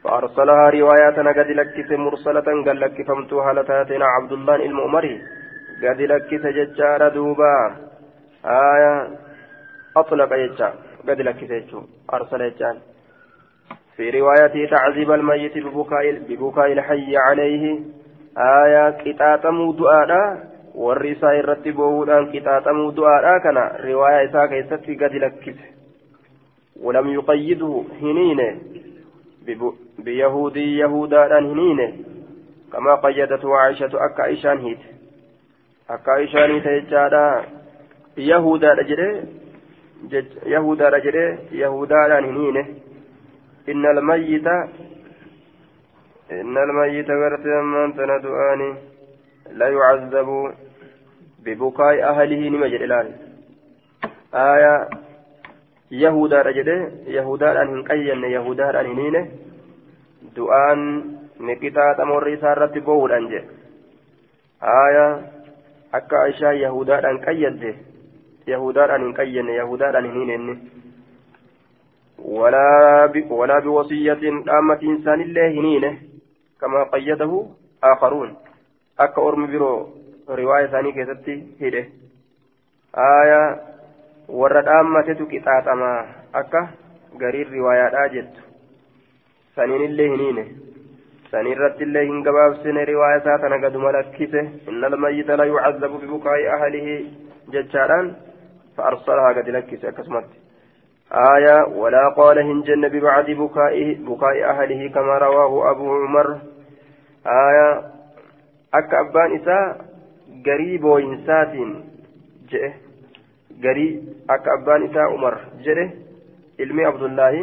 فأرسلها رواياتنا قد لكسه مرسلة قد لكفمتها لتاتين عبد الله المؤمري. قد لكسه ججار دوبا. آية أطلق يجا قد لك يجو أرسل يجان في رواية تعذيب الميت ببكاء ببكاء الحي عليه آية كتاتم دعاء warri isaa irratti bo'uudhaan qixaaxamuu du'aadhaa kana riwaayaa isaa keessatti gadi lakkise ولم يقيده هنين بيهودي يهودا هنين كما قيدته عائشة أكا إيشان هيت أكا إيشان هيت يجادا يهودا رجل يهودا رجل يهودا هنين إن الميت إن الميت غرت من تندؤاني لا يعذب ببكاء أهله نمجد الآن آية يهودا رجل يهودا أن يهودا أن دؤان نكتا تمر سارة بول أنجي آية akka aishaa yahudaadhaan qayyadde yahudaadhaan hin qayyenne yahudaadhaan hin hineenne walaa biwasiyyatiin dhaammatiin isaanillee hin hiine kamaa qayyadahu aakaruun akka ormi biroo riwaaya isaanii keessatti hidhe. Aayaa warra dhaammatetu qixaaxamaa akka gariin riwaayaadhaa jettu. Saniinillee hin hiine. Sanii irrattillee hin gabaabsine riwaaya isaa tana gaduma lakkise innal mayyita la yucazzabu bibukaa'i ahalihi jechaadhaan فأرسلها قد لكس أكسمت. آية ولا قال هنجن ببعد بكاء أهله كما رواه أبو عمر. آية أك أبان إساء قريب وإنسات جئه. قري أك أبان إساء عمر. جئه. علمي عبد الله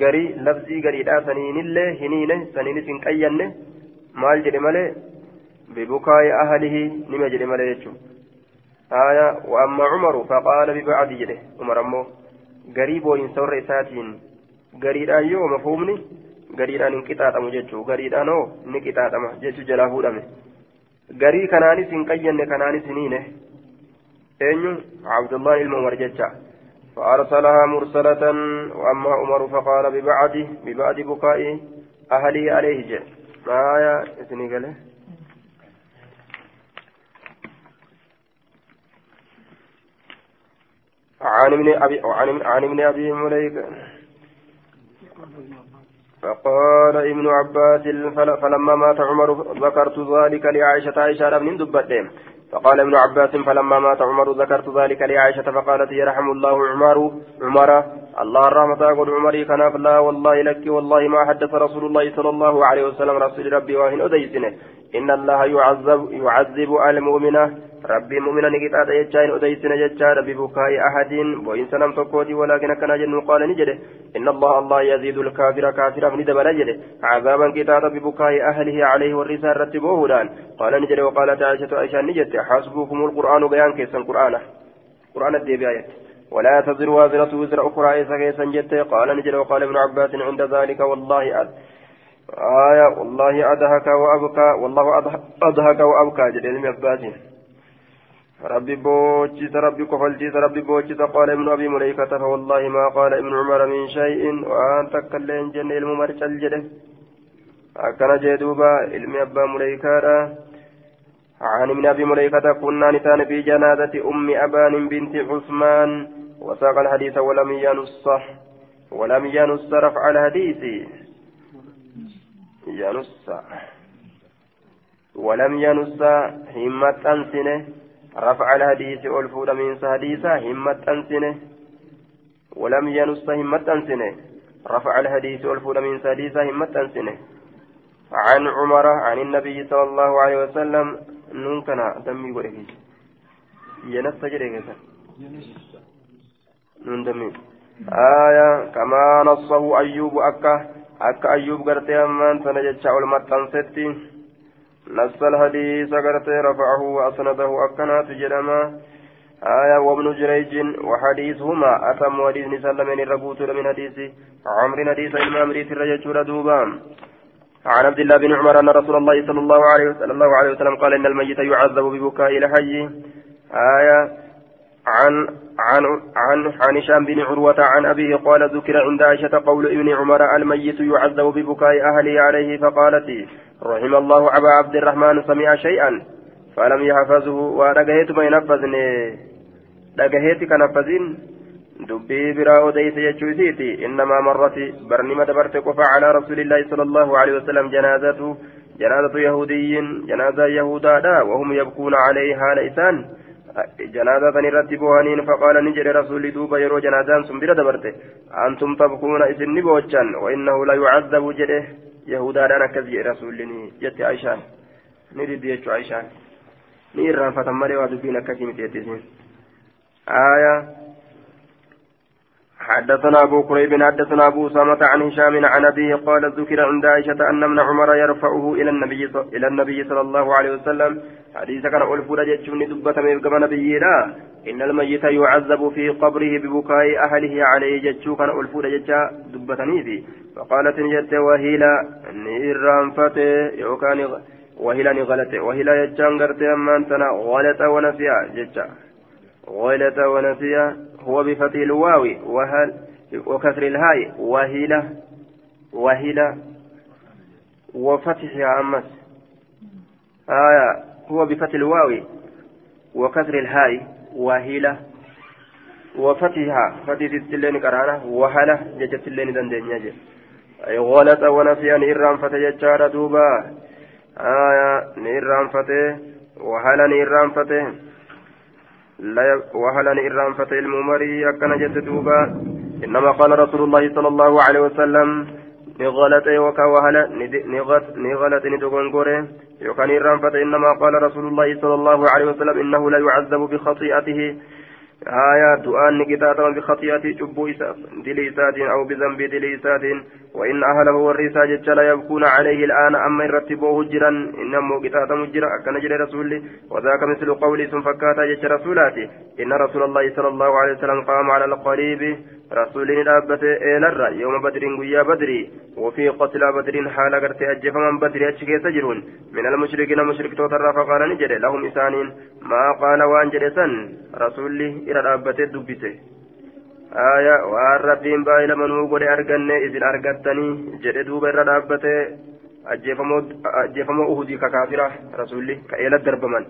قري لفظي قري لا سنين الله هنين سنين maal jedhe malee bibukaa'i ahlihi nima jedhe malee jechuun آية وأما عمر فقال ببعد جده عمر أمه قريب وإن سور إساتين قريب أيوه مفهومني gariidhaan hin qixaaxamu jechuu gariidhaan hoo ni qixaaxama jechuu jalaa fuudhame garii kanaanis hin qayyanne kanaanis hiniine eenyu cabdullahi ilma umar jecha فأرسلها مرسلة وأما عمر فقال ببعد ببعد بكاء أهله عليه جاء آية إثني قال عن ابن أبي عن ابن أبي مليكة فقال ابن عباس فلما مات عمر ذكرت ذلك لعائشة. عائشة بن دبتين فقال ابن عباس فلما مات عمر ذكرت ذلك لعائشة. فقالت يرحم الله عمر عمر. الله الرحمة أقول عمري كان لا والله لك والله ما حدث رسول الله صلى الله عليه وسلم رسول ربي واهن أديسنه. إن الله يعذب يعذب المؤمنة ربي مؤمنا نقطع يجاين أديسنا يجار ببكاء أحد. وإن سلم تقودي ولكن كان جن قال نجده. إن الله الله يزيد الكافر كافرا من دبل جده عذابا قطعة ببكاء أهله عليه والرسالة رتبوه دان قال نجده وقالت عائشة عائشة نجده حسبكم القرآن بيان كيسا القرآن. قرآن الدباية ولا تزر وازرة وزر أخرى إذا كيسا جده قال نجده وقال ابن عباس عند ذلك والله أد آية والله أدهك وأبكى والله أدهك وأبكى جده عباس. ربي بوجس ربي كفلجس ربي بوجس قال ابن أبي مليكة فوالله ما قال ابن عمر من شيء. وأن تكلين جن الممرش الجده أكن جدوبا علم أبا مليكة. عن ابن أبي مليكة كنا نتان في جنازة أم أبان بنت عثمان. وساق الحديث ولم ينص ولم ينص رفع الحديث. ينص ولم ينص همة أنسنه. رفع الحديث ألفود من حديثا همة أنسنه. ولم ينص همة أنسنه. رفع الحديث ألفود من حديثا همة أنسنه. عن عمر عن النبي صلى الله عليه وسلم نون دمي ورقي ينص جريكا نون دمي آية كما نصه أيوب أكا أكا أيوب قرتي أمان سنجد شعول متنستي نص الحديث قرت رفعه وأسنده أكنات جرما آية وابن جريج وحديثهما أتم حديث سلمين الربوت من حديث عمر حديث إمام ريت الرجل دوبان عن عبد الله بن عمر أن رسول الله صلى الله عليه وسلم, الله عليه وسلم قال إن الميت يعذب ببكاء الحي آية عن عن عن عن هشام بن عروة عن أبيه قال ذكر عند عائشة قول ابن عمر الميت يعذب ببكاء أهله عليه فقالت رحم الله أبا عبد الرحمن سمع شيئا فلم يحفظه ودقهيت ما ينفذني دقهيت كنفذين دبي برا أديس يجوزيتي. إنما مرت برنمة دبرت قفا على رسول الله صلى الله عليه وسلم جنازته. جنازة يهودي جنازة يهودا وهم يبكون عليه حال جنازة نرتي بوهانين فقال نجد رسول دوبا يرو جنازان سنبرة دبرته. أنتم تبكون إذن بوچان وإنه لا يعذب جده. يهودا أنا كذي رسولني. جت عيشان نريد يجو عيشان نيران فتمري ودبين كثير تيتين آية حدثنا أبو كريب حدثنا أبو أسامة عن هشام عن أبيه قال ذكر عند عائشة أن ابن عمر يرفعه إلى النبي إلى النبي صلى الله عليه وسلم. حديث كان ألفور جتشوني دبة من إن الميت يعذب في قبره ببكاء أهله عليه جتشو كان ألفور جتشا دبة في فقالت نجت وهيلا نيران فتي يوكان وهيلا نغلت وهيلا يجان قرتي أما أنتنا ونسيا جتشا. غلط ونسيا. هو بفتح الواو وهل وكسر الهاء. وهيلة. وهيلة. وفتحها أمس آية. هو بفتح الواو وكسر الهاء. وهيلة. وفتحها فتح التلين كرانة وهلة. جت التلين دندن يجي أي غلط. ونسي أن إرام فتح جتشار دوبا. آية. نيرام فتح. وهلة نيرام فتح. وهلني إرام فتى الممري أكن دوبا. إنما قال رسول الله صلى الله عليه وسلم نغلت وكا وهلا نغلت ندغنغوري يوكان إرام فتى إنما قال رسول الله صلى الله عليه وسلم إنه لا يعذب بخطيئته. آية دعاء نكتاتما بخطيئة جبو دليسات أو بذنب دليسات. وإن أهله والرسا جتشلا يبكون عليه الآن أما يرتبوه جرا إنما كتاتم جرا أكن جرى رسول وذاك مثل قولي ثم فكاتا جتش رسولاتي إن رسول الله صلى الله عليه وسلم قام على القريب رسول دابت إيلر يوم بدر قيا بدري وفي قتل بدر حال قرت أجف من بدر أشكي سجرون من المشركين مشرك توتر فقال نجد لهم إسانين. ما قال جلسا رسولي إلى دابت دبته aya waan rabbiin baay'ee manuu godhe arganne isin argattanii jedhe duuba irra dhaabbate ajjeefamoo uhudii ka kaafira rasuulli ka eelat darbaman.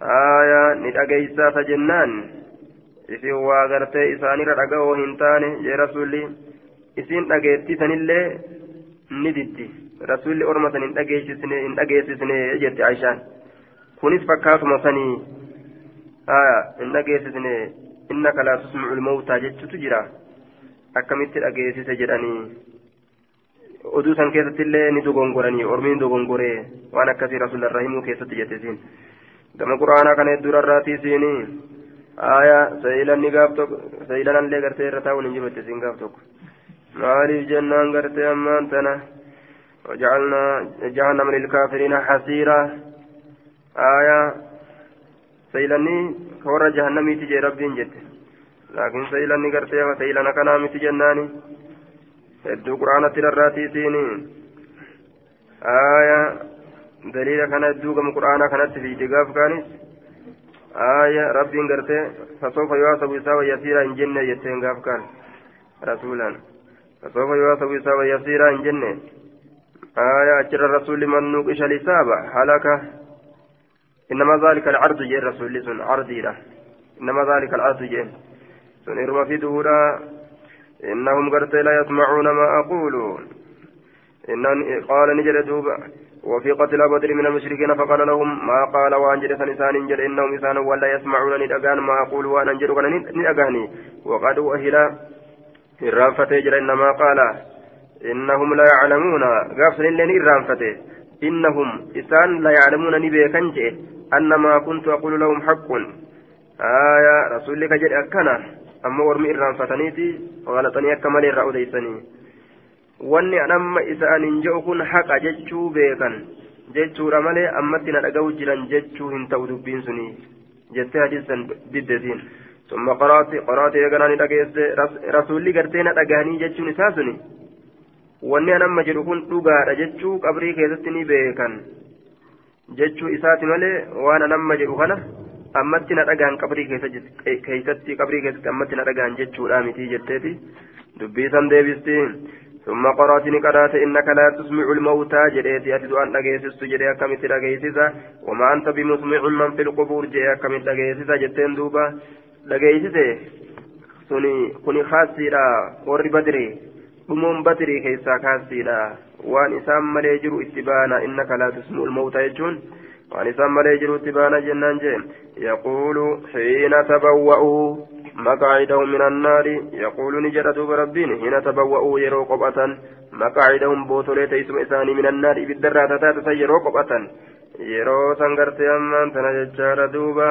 Aya ni dhageeysaata jennaan? Isin waa gartee isaanirra dhaga'oo hin taane jee rasuulli isin dhageettisanillee ni diddi rasuulli orma san hin dhageessisne jette aishaan kunis fakkaatuma sanii aya hin dhageessisne. Innaka laa tusmicu lmawtaa jechutu jira akkamitti dhageessise jedhanii oduu san keessatti illee ni dogongoranii ormiin dogongoree waan akkasii rasuularra himuu keessatti jette isiin gama quraanaa kana heddurarraatii isiinii آية سيلان نقاب توك سيلان اللي قرتي رتاون نجيب التسين قاب توك maaliif jennaan gartee ammaan tana وجعلنا جهنم للكافرين حسيرا آية سيلاني كورا جهنمي تجي ربين جت لكن سيلاني قرتي سيلانا كنا متي جناني hedduu quraana tirarraatiisiini aya daliila kana hedduu gama quraanaa kanatti fiide gaaf kaanis aya rabbiin gartee fasoofa yuhaasabu isaaba yasiira hin jenne jetteen gaaf kaan rasuulaan fasoofa yuhaasabu isaaba yasiira hin jenne aya achirra rasuulli man nuqisha lisaaba halaka إنما ذلك العرض جاء الرسول سن عرضي له. إنما ذلك العرض جاء. سن إرما في دورا إنهم قرت لا يسمعون ما أقول إن قال نجد دوبا وفي قتل بدر من المشركين فقال لهم ما قال وأنجد سنسان جد إنهم إنسان ولا يسمعون ندأغان ما أقول وأنا أنجد ندأغاني. وقد أهل الرافة جل إنما قال. إنهم لا يعلمون. غافل لن الرافة إنهم إسان لا يعلمون نبيكن أن ما كنت أقول لهم حق آية رسولك جد أكنا أما ورمي الرانفتنيتي غلطني أكمل الرأوديسني wanni amma isaanin jedhu kun haqa jechuu beekan jechuudha malee ammatti na dhaga'u jiran jechuu hin ta'u dubbiin suni jettee hadiisan diddetiin summa qaraati qaraati eeganaa ni dhageesse rasuulli gartee na dhagahanii jechuun isaa suni wanni an amma jedhu kun dhugaadha jechuu qabrii keessatti ni beekan jechuu isaati malee waan an amma jedhu kana ammatti na dhagahan qabrii keessatti qabrii keessatti ammatti na dhagahan jechuudha miti jetteeti dubbii san deebisti ثم قرأتني قرأت إنك لا تسمع الموتى جريتي أتدو أن أجيسس جري أكمت أجيسسا وما أنت بمسمع من في القبور جري أكمت أجيسسا جتين دوبا أجيسسا سني كوني خاسيرا ور بدري dhumuun badrii keessaa kaasiidha waan isaan malee jiru itti baana innaka laa tusmi'u lmawta jechuun وأن إسان ملي جرو تبانا جنان جيم يقول حين تبوأوا مقاعدهم من النار يقول نجد دوب ربين حين تبوأوا يرو قبأة مقاعدهم بوتولي تيسم إساني من النار بالدرات تاتس يرو قبأة يرو سنغرت أمان تنججار دوبا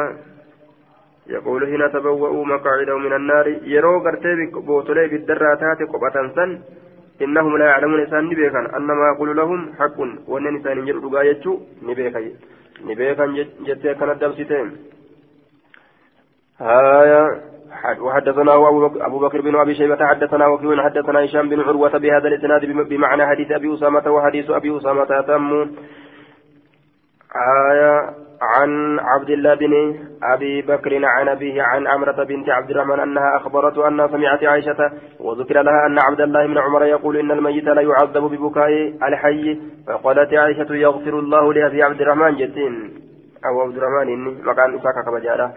يقول حين تبوأوا مقاعدهم من النار. يرو قرتي بوتولي بالدرات قبأة سن. إنهم لا يعلمون إسان نبيكا. أن ما يقول لهم حق. وأن إسان يجر رقايتشو نبيكا. نبيكا جتة كانت دبستين هايا وحدثنا أبو بكر بن أبي شيبة حدثنا وكيل حدثنا هشام بن عروة بهذا الإسناد بمعنى حديث أبي أسامة وحديث أبي أسامة تم آية عن عبد الله بن أبي بكر عن أبيه عن عمرة بنت عبد الرحمن أنها أخبرته أنها سمعت عائشة وذكر لها أن عبد الله بن عمر يقول إن الميت لا يعذب ببكاء الحي فقالت عائشة يغفر الله لأبي عبد الرحمن جتين أو عبد الرحمن إني مكان إساك كما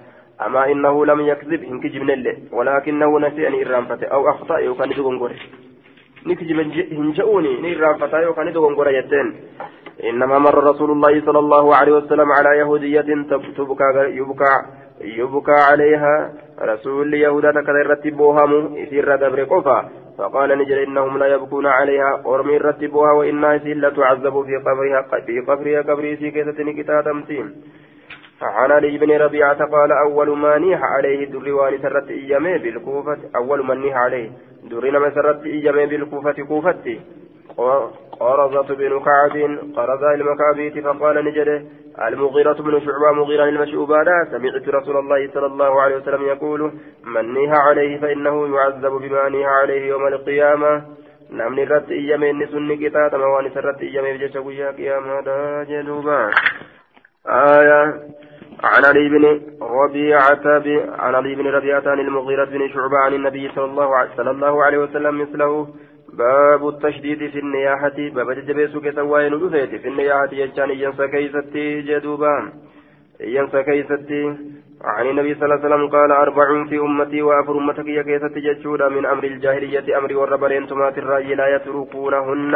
أما إنه لم يكذب إن كجب نله ولكنه نسي أن إرانفته أو أخطأ يوكان دغنغوري نكجب هنجؤوني نيرانفته يوكان دغنغوري يتين إنما مر رسول الله صلى الله عليه وسلم على يهودية تبكى يبكى يبكى عليها. رسول يهودا كذا رتبوهم يسير دبر قفا فقال نجر إنهم لا يبكون عليها. أرمي رتبوها وإنها لا تعذب في قبرها في قبرها قبري في كيسة نكتا تمتين عن علي بن ربيعة قال أول ما نيح عليه الدروان سرت إيامه بالكوفة أول من نيح عليه. درنا ما سرت إيامه بالكوفة كوفتي قرزة بن كعب قرز المكابيت فقال نجده المغيرة بن شعبة مغيرا المشؤبانا سمعت رسول الله صلى الله عليه وسلم يقول من نيها عليه فإنه يعذب بما نيها عليه يوم القيامة. namni irratti iyyame inni sun ni qixaaxama waan isa irratti iyyameef jecha guyyaa qiyaamaadha jedhuuba عن علي بن ربيعة عن علي بن ربيعة عن المغيرة بن شعبة عن النبي صلى الله عليه وسلم مثله. باب التشديد في النياحة. باب ججبيسو كسوائن رفيت في النياحة يجان ينسى كيستي جدوبا. ينسى كيستي عن النبي صلى الله عليه وسلم قال أربع في أمتي وأفر أمتك يا كيستي جتشودا من أمر الجاهلية أمر والربرين تمات الرأي لا يتركونهن.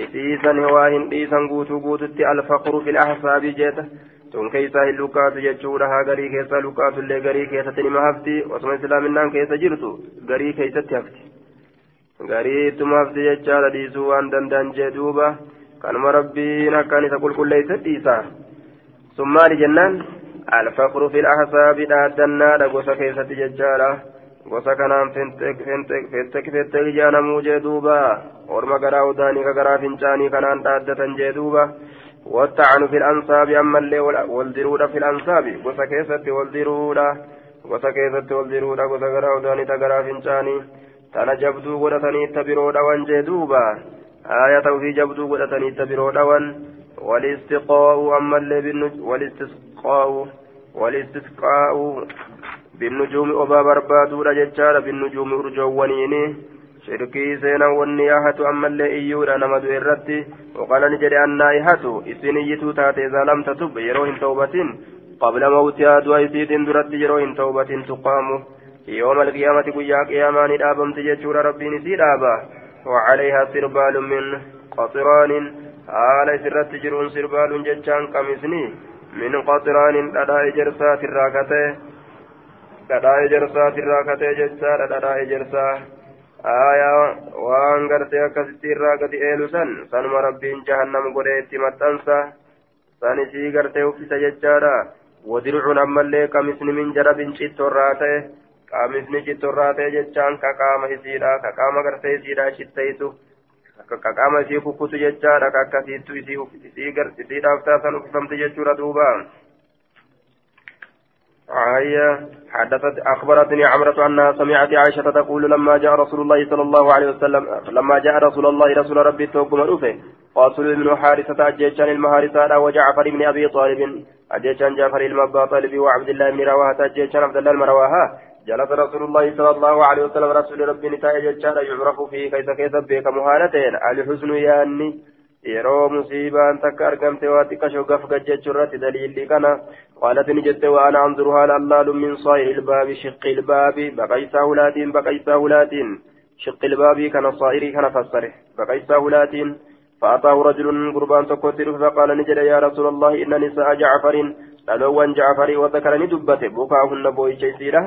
إسيسا هواهن إيسا قوتو قوتت الفقر في الأحساب جيته tun keeysaa hin lukaatu jechuudha haa garii keessaa lukaatu illee garii keessatti nima hafti osuma islaaminaan keessa jirtu garii keessatti hafti garii ittuma hafti jechaadha dhiisuu waan danda'an jee duuba kanuma rabbiin akkaan isa qulqulleeysa dhiisa sun maali jennaan alfaqru fil ahsaabi dhaaddannaadha gosa keessatti jechaadha gosa kanaan fettek ijaanamuu jee duuba orma garaa udaanii ka garaa fincaanii kanaan dhaaddatan jee duuba والطعن في الأنصاب أما اللي والدرودة في الأنصاب gosa keessatti waldiruudha gosa keessatti waldiruudha gosa garaa tana jabduu godhataniitta biroo dhawan jee duuba. Aya ta'u fi jabduu godhataniitta biroo dhawan. Walistiqaa'u ammallee walistiqaa'u walistiqaa'u binnujuumi obaa barbaaduudha jechaadha. Binnujuumi urjoowwaniini. Shirkii seenan wanni yahatu ammallee iyyuudha nama du'e irratti. Waqalani jedhe annaa yahatu isin iyyituu taate zaalamta tub yeroo hin tawbatin. Qabla mawtiyaa du'a isiitiin duratti yeroo hin tawbatin tuqaamu. يوم القيامة قيا قياما ندابم تجتشور ربي نسي دابا وعليها سربال من قطران آل سرت جرون سربال جتشان قمسني من قطران لدى جرسات الراكته لدى جرسات الراكته جتشا لدى جرسا آية وان قرتي أكستي الراكته إيلو سن سنما ربين جهنم قريتي متنسا سنسي قرتي وفيس جتشارا ودرع أما اللي قمسني من جرب شتو الراته qaamisni cittorraa ta'e jechaan ka qaama isiidha ka qaama gartee isiidha shittaytu ka qaama isii kukkutu jechaadha ka akkasiittu isiidhaaf taasan uffifamte jechuudha duuba. آية حدثت أخبرتني عمرة أنها سمعت عائشة تقول لما جاء رسول الله صلى الله عليه وسلم لما جاء رسول الله رسول ربي توكم الأوفي قاتل بن حارثة أجيشان المهارثة وجعفر بن أبي طالب أجيشان جعفر المبا طالب وعبد الله بن رواحة أجيشان عبد الله المرواها جلس رسول الله صلى الله عليه وسلم رسول ربي نتاء ججارا يعرف فيه كيف كيف بك مهانتين الحزن musiibaan takka argamte waa xiqqashoo gaf gajjechuu irratti daliilli kana qaalat ni jette waan anzuru haala allaalu min saa'iri ilbaabi shiqqi ilbaabi baqaysaa hulaatiin baqaysaa hulaatiin shiqqi ilbaabii kana saa'irii kana fassare baqaysaa hulaatiin فأتاه رجل قربان تكوتر فقال نجد يا رسول الله إن نساء جعفر لالوان جعفر وذكرني دبته بكاهن بوي شيسيرة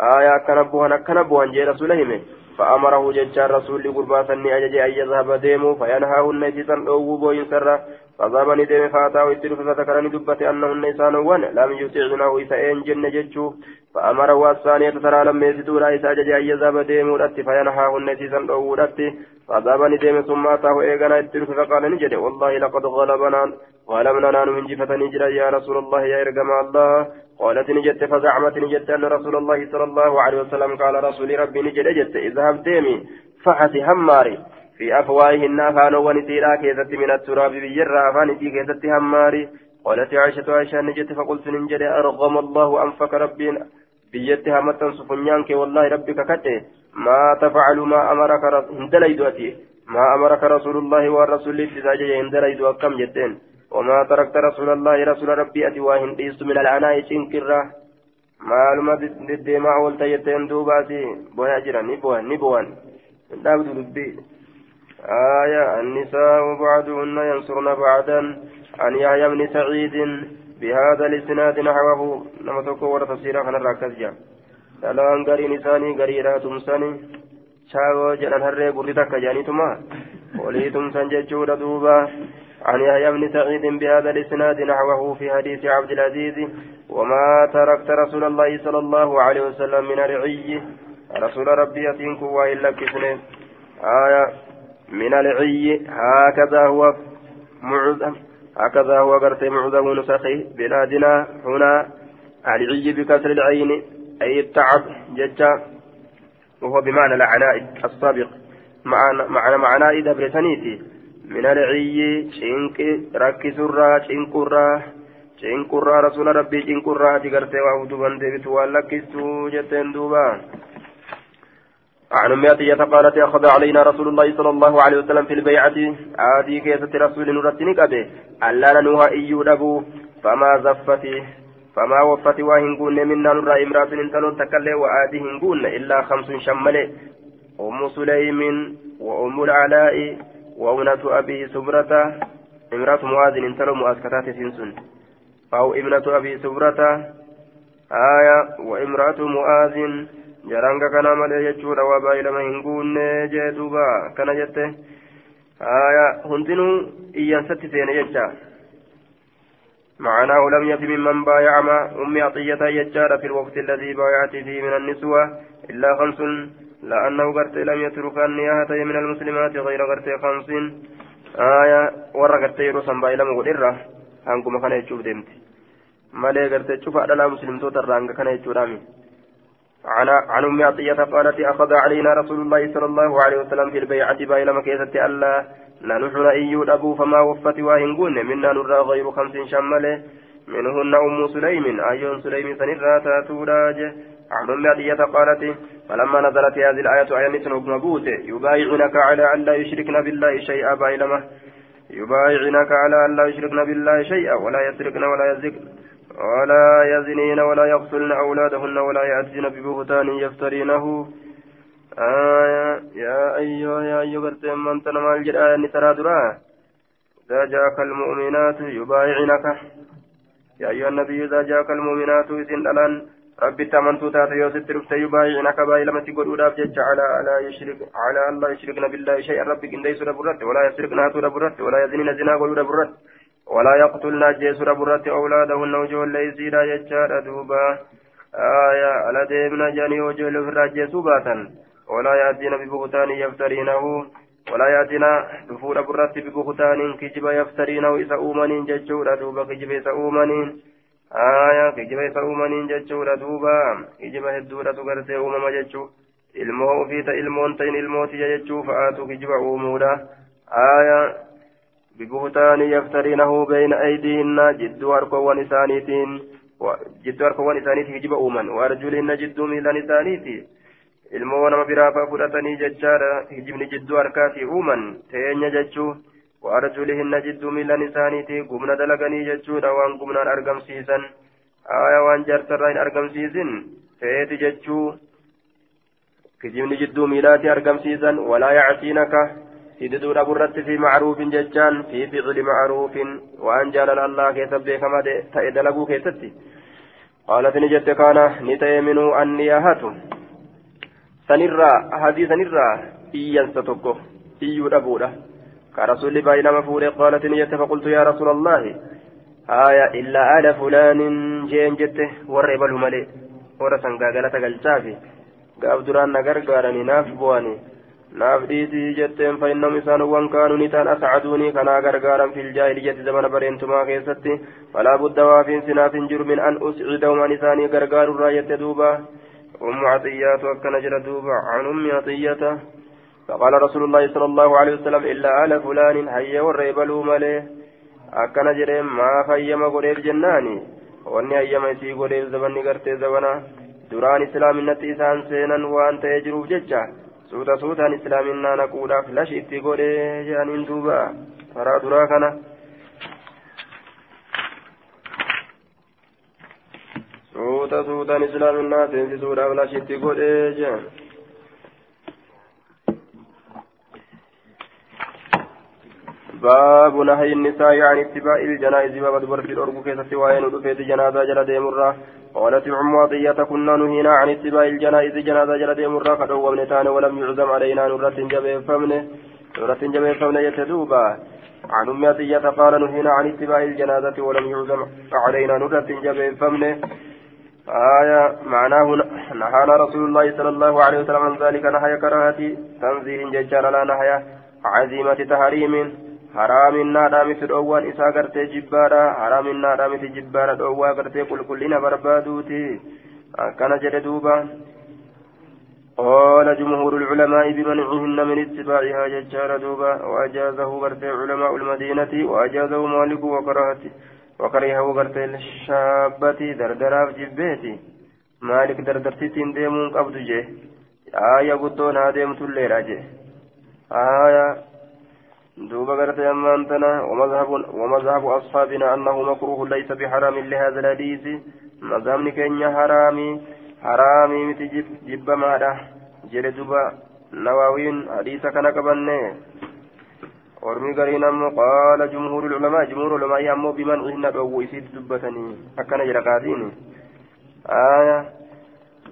آية كنبوهن كنبوهن جي رسوله فأمره ججار رسول قرباتني أجج أن يذهب ديمو فينهاهن سيسا أو بوين سرة فذهب ندم فأتاه التلف فذكرني دبته أنهن إسانوان لم يطيعنه إسا إنجن ججو. فأمره الثانية ترى لما يسدور إسا أجج أن يذهب ديمو رتي فينهاهن سيسا أو رتي. فذهب ندم ثم أتاه إيغانا التلف فقال نجد والله لقد غلبنا غلبنا نان من جفة نجرا يا رسول الله يا إرقم الله. قالت نجت فزعمت نجت أن رسول الله صلى الله عليه وسلم قال رسول ربي نجد جت إذهب ديمي فحسي هماري في أفواههن أفانو ونسيرا كيست من التراب بجرا أفانتي كيست هماري. قالت عائشة عائشة نجت فقلت ننجد أرغم الله أنفك ربي. بيت همتا سفنيانك والله ربك كته. ما تفعل ما أمرك أتي ما أمرك رسول الله والرسول في زاجه هندليد أكم جتين؟ وما تركت رسول الله رسول ربي أتي واهن من العناء شنكرة duubaati boyaa jiran ni bohan ni bohan hin dhaabdu dubbii آية النساء بعضهن ينصرن بعدا عن يحيى بن سعيد بهذا الإسناد نحوه. نما تكو تفسيرا كان الركز جاء دلان غري نساني غري را تمساني شاو جنان هرّي غري تكا جانيتما. ولي تمسان ججود دوبا. عن يحيى بن سعيد بهذا الإسناد نحوه في حديث عبد العزيز وما تركت رسول الله صلى الله عليه وسلم من العي رسول ربي يتينكو وإلا كسنة. آية من العي هكذا هو معظم هكذا هو قرت معظم نسخه بلادنا هنا العي بكسر العين أي التعب ججا وهو بمعنى العناء السابق. معنى معنى إذا بريتانيتي. من العي شنك ركسرا شنكرا شنكرا رسول ربي شنكرا تقرت وعودبا ديبت ولكستو جتين دوبا عن أم عطية قالت أخذ علينا رسول الله صلى الله عليه وسلم في البيعة آدي كيسة رسول نرتني قبه ألا ننوها إيو أبو فما زفت فما وفت وهنقون منا نرى امرأة انتلون تكلي وآدي هنقون إلا خمس شمل أم سليم وأم العلاء وأمنة أبي سبرة امرأة معاذ انتلو مؤسكتات سنسن أو ابنة أبي سبرة آية وامرأة معاذ jaranga kana malee jechuudha waa baay'ilama hin guunne jee duuba kana jette haya hundinuu iyyansatti seene jecha معناه لم يتم ممن بايع مع أم عطية يجار في الوقت الذي بايعت فيه من النسوة إلا خمس لأنه قرت لم يترك النياهة من المسلمات غير قرت خمس آية ورا قرت يروسن بايلا مغدرة هنكم كان يشوف دمت مالي قرت تشوف على مسلم توتر رانك كان يشوف عن عن ام عطية قالت أخذ علينا رسول الله صلى الله عليه وسلم في البيعة باين مكيسة ألا ننحر ايود ابو فما وفت واهنقون منا نرى غير خمس شمله منهن أم سليم أيون سليم سنرى تاتوراج عن عطيه قالت فلما نزلت هذه الآية إيه نبوت يبايعنك على أن لا يشركن بالله شيئا بايلمه يبايعنك على أن لا يشركن بالله شيئا ولا يسرقن ولا يزكن ولا يزنين ولا يقتلن أولادهن ولا يأتين ببهتان يفترينه. آية يا أيها يا أيها من تنمى الجرآية نترى درا إذا جاءك المؤمنات يبايعنك. يا أيها النبي إذا جاءك المؤمنات إذن الآن ربي تمنتو تاتي يوسف رفت يبايعنك باي لما تقول أولاف جج على لا يشرك على أن لا يشركن بالله شيئا ربك إن ليس ربرت ولا يسرقن هاتو ربرت ولا يزنين زنا قولوا ربرت ولا يقتلن جيس ربرت أولادهن وجوه ليسي لا يجار دوبا آية على ديمنا جاني وجوه لفراجي سباتا ولا يأتين ببهتان يفترينه ولا يأتينا دفور برت ببهتان كجب يفترينه إذا أومنين ججورا دوبا كجب إذا أومنين aayaa kijima isa uumaniin jechuudha duuba. Kijima hedduudhatu gartee uumama jechuu. Ilmoo ofiita ilmoon ta'in ilmootiya jechuu fa'aatu kijiba uumuudha. Aayaa bibuhtaani yaftariinahu beeyna aydiinna jidduu harkoowwan isaaniitiin jidduu harkoowwan isaaniitii kijiba uuman. Waarjuliinna jidduu miilan isaaniiti. Ilmoo nama biraafaa fudhatanii jechaadha. Kijibni jidduu harkaatii uuman teenya jechuu. وأرجلهن جد ميلا نسانيتي قمنا دلقني جتشودا وان قمنا أرقم سيسن آية وان جرسرين أرقم سيسن فأيتي جتشو كجبن جد ميلاتي أرقم سيسن ولا يعصينك سيددور أبو الرد في معروف ججان في فعل معروف وأن جال الله كيسب بكما تأيد لقو كيستي قالت نجت كان نتيمن أني أهات سنرى حديث سنرى إيان ستوكو إيو ربوده rasulli baay'inama fuudhe qaalat ni jette faqultu yaa rasuula allahi haya illaa aala fulaanin jeen jette warra ebalu malee warra sangaa galata galchaafi gaaf duraan na gargaarani naaf bu'anii naaf dhiisii jetteen fa'innam isaanowwan kaanuu ni ta'an ascaduunii kanaa gargaaran fil jaahiliyyati zamana bareentumaa keessatti falaa budda waafiin sinaaf hin jiru min an uscidahum an isaanii gargaarurraa jette duuba ummu caxiyyaatu akkana فقال رسول الله صلى الله عليه وسلم إلا آل فلان هيا والريبلوا مليه akkana jedhee maaf hayyama godheef jennaani wanni hayyama isii godheef zabanni gartee zabana duraan islaaminatti isaan seenan waan ta'ee jiruuf jecha suuta suutaan islaaminaa naquudhaaf lashi itti godhee jedhaniin duuba karaa duraa kana suuta suutaan islaaminaa seensisuudhaaf lashi itti godhee jedhan باب نهي النساء عن اتباع الجنائز باب دبر في الأرجو كيست وين ودفيت جنازة جل ديمرة قالت أم عطية كنا نهينا عن اتباع الجنائز جنازة جل ديمرة قد ومنتان ولم يعزم علينا نورة جبه فمن نورة جبه فمن يتدوبا عن أم عطية قال نهينا عن اتباع الجنازة ولم يعزم علينا نورة جبه فمن آية معناه نهانا رسول الله صلى الله عليه وسلم عن ذلك نهي كراهة تنزيه ججار لا نهي عزيمة تحريم haraaminnaadhaa miti dhoowwaan isaa gartee jibbaadha. Haraaminnaadhaa miti jibbaadha dhoowwaa gartee qulqullina barbaaduuti. Akkana jedhe duuba. قال جمهور العلماء بمنعهن من اتباعها ججار دوبا وأجازه برتي علماء المدينة وأجازه مالك وكرهته وكرهه برتي الشابة دردراف جبيتي مالك دردرتين ديمون قبض جه آية قدون هاديم تليرا جه آية دوبا قرت أمان تنا ومذهب, ومذهب أصحابنا أنه مكروه ليس بحرام لهذا الحديث. مذهب كينيا حرامي. حرامي متجب جب ماذا جل دوبا نواوين حديث كان كبني ورمي قرين أمو قال جمهور العلماء جمهور العلماء أمو بمن إن أبو يسيد دبتني. أكن جرقاتين آية.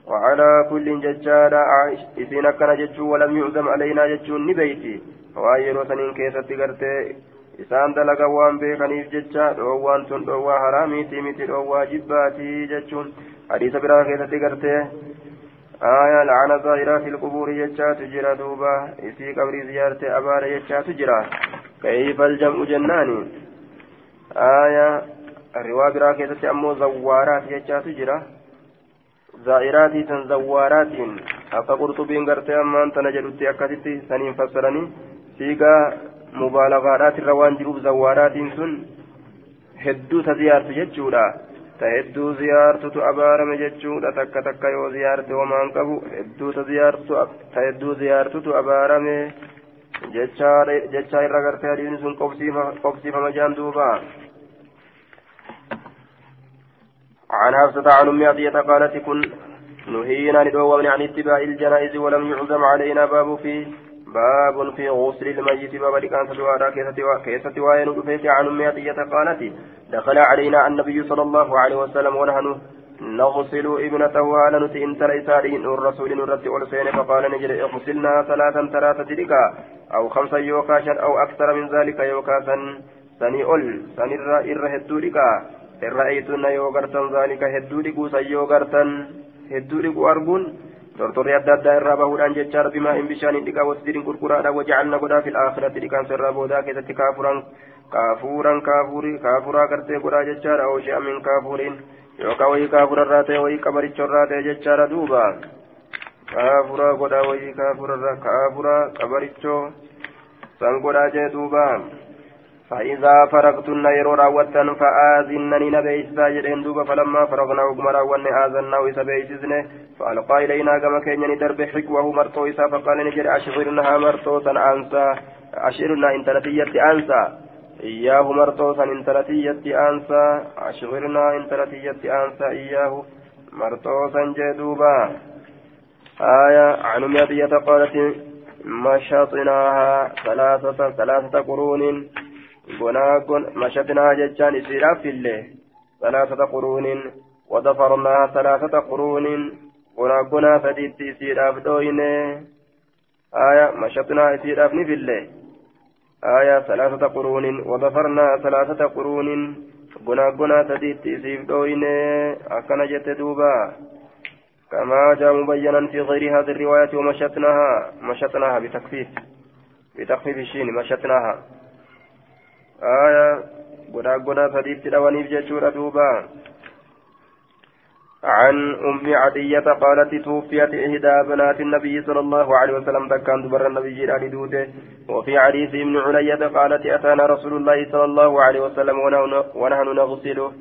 وعلى كل ججارة إذن أكن ججو ولم يعزم علينا ججو نبيتي. Waan yeroo saniin keessatti gartee isaan dalaga waan beekaniif jecha dhoowwaan tun dhoowwaa haraamiiti miti dhoowwaa jibbaatii jechuun hadiisa biraa keessatti gartee آية لعن زائرات القبور يجات جرى دوبا إسي قبر زيارة أبار يجات جرى كيف الجمع جناني آية الرواية براكزة أمو زوارات يجات جرى زائرات زوارات أكا قرطبين قرتي أمان تنجلت أكاتي سنين فسرني waan jiruuf zawwaaraatiin sun hedduu ta ziyaartu jechuudha ta hedduu ziyaartutu abaarame jechuudha takka takka yoo ziyaarte homaan qabu hedduu ta ziyaartu ta hedduu ziyaartutu abaarame jechaa irra gartee hadiisni sun qobsiifama jaan duuba عن حفصة عن أم عطية قالت كن نهينا ندوّن عن اتباع الجنائز ولم يعزم علينا باب فيه باب في غسل الميت باب لكان سدوارا كيست وين رفيت عن أم عطية قالت دخل علينا النبي صلى الله عليه وسلم ونحن نغسل ابنته على نتي إن ترى إسارين الرسول نرد أرسين فقال نجد اغسلنا ثلاثا ثلاثة تلك أو خمسا يوكاشا أو أكثر من ذلك يوكاسا سني أول سني الرائر هدو لك الرأيتنا يوغرتا ذلك هدو لك سيوغرتا هدو لك أرجون. Tortorri adda addaa irraa bahuudhaan jechaadha bimaa hin bishaaniin dhiqaa wasdiin qurquraadha wajacalna godhaa fil aakhiratti dhiqaan sirraa boodaa keessatti kaafuran kaafuuran kaafurii kaafuraa gartee godhaa jechaadha ooshi'a min kaafuriin yookaan wayii kaafurarraa ta'e wayii qabarichorraa ta'e jechaadha duuba kaafuraa godhaa wayii kaafurarraa kaafuraa qabarichoo san godhaa jee duuba. فإذا فرغتن يرو راوتن فآذنني نبيسا جدين دوبا فلما فرغنا وقم راوتن آذنا وإسا بيسزن فألقى إلينا كما كان يدرب حكوه مرتو إسا فقال نجر أشغرنها مرتو أنسى أشغرنا إن تلتيت أنسى إياه مرتو سن إن تلتيت أنسى أشغرنا إن تلتيت أنسى إياه مرتو جدوبا آية عن ميادية قالت مشطناها ثلاثة ثلاثة قرون قناقن مشطناها ججان إسيرا في الله ثلاثة قرون وضفرناها ثلاثة قرون قناقنا فديت إسيرا بدوين آية مشطناها إسيرا في الله آية ثلاثة قرون وضفرنا ثلاثة قرون قناقنا فديت إسيرا بدوين أكن جت دوبا كما جاء مبينا في غير هذه الرواية ومشتناها مشتناها بتخفيف بتخفيف الشين مشتناها آية قدا قدا فديت تلواني بججورة دوبا عن أم عدية قالت توفيت إحدى بنات النبي صلى الله عليه وسلم دكان دبر النبي جيران دوده وفي حديث ابن علية قالت أتانا رسول الله صلى الله عليه وسلم ونحن نغسله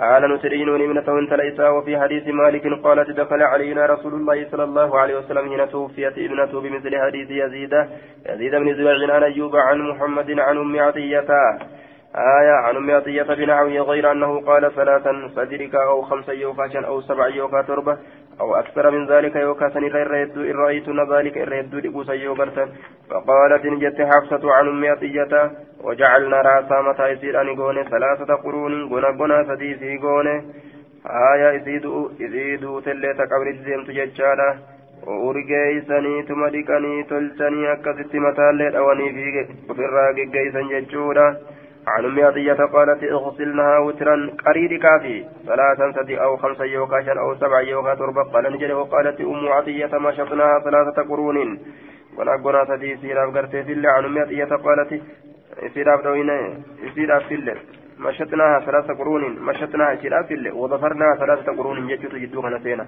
قال نسرين ابنته انت ليس وفي حديث مالك قالت دخل علينا رسول الله صلى الله عليه وسلم حين توفيت ابنته بمثل حديث يزيد يزيد بن زبيع عن أيوب عن محمد عن أم عطية. آية عن أم عطية بنحوه غير أنه قال ثلاثا فدرك أو خمسا يوكا أو سبع يوكا تربة. أو أكثر من ذلك يوكا سن إن رأيتنا ذلك الرهد لبوسا يوكرتا فقالت إن جت حفصة عن أم عطية وجعلنا رأسا متى يصير أن قوني ثلاثة قرون قنا قنا سدي في قوني آية إزيدوا إزيدوا تلة قبر الزيم تججالا. urgeeysanii tuma dhiqanii tolchanii akkasitti mataallee dhawanii fi ofirraa geggeeysan jechuudha عن أم عطية قالت اغسلناها وترا قرير كافي ثلاثا سدي أو خمسا يوكا شن أو سبع يوكا تربة قال نجري وقالت أم عطية مشطناها ثلاثة قرون. ونقنا سدي سيراف قرتي في الله عن أم عطية قالت سيراف دوينة سيراف في الله مشطناها ثلاثة قرون مشطناها سيراف في الله وظفرناها ثلاثة قرون جدت جدوها نسينا.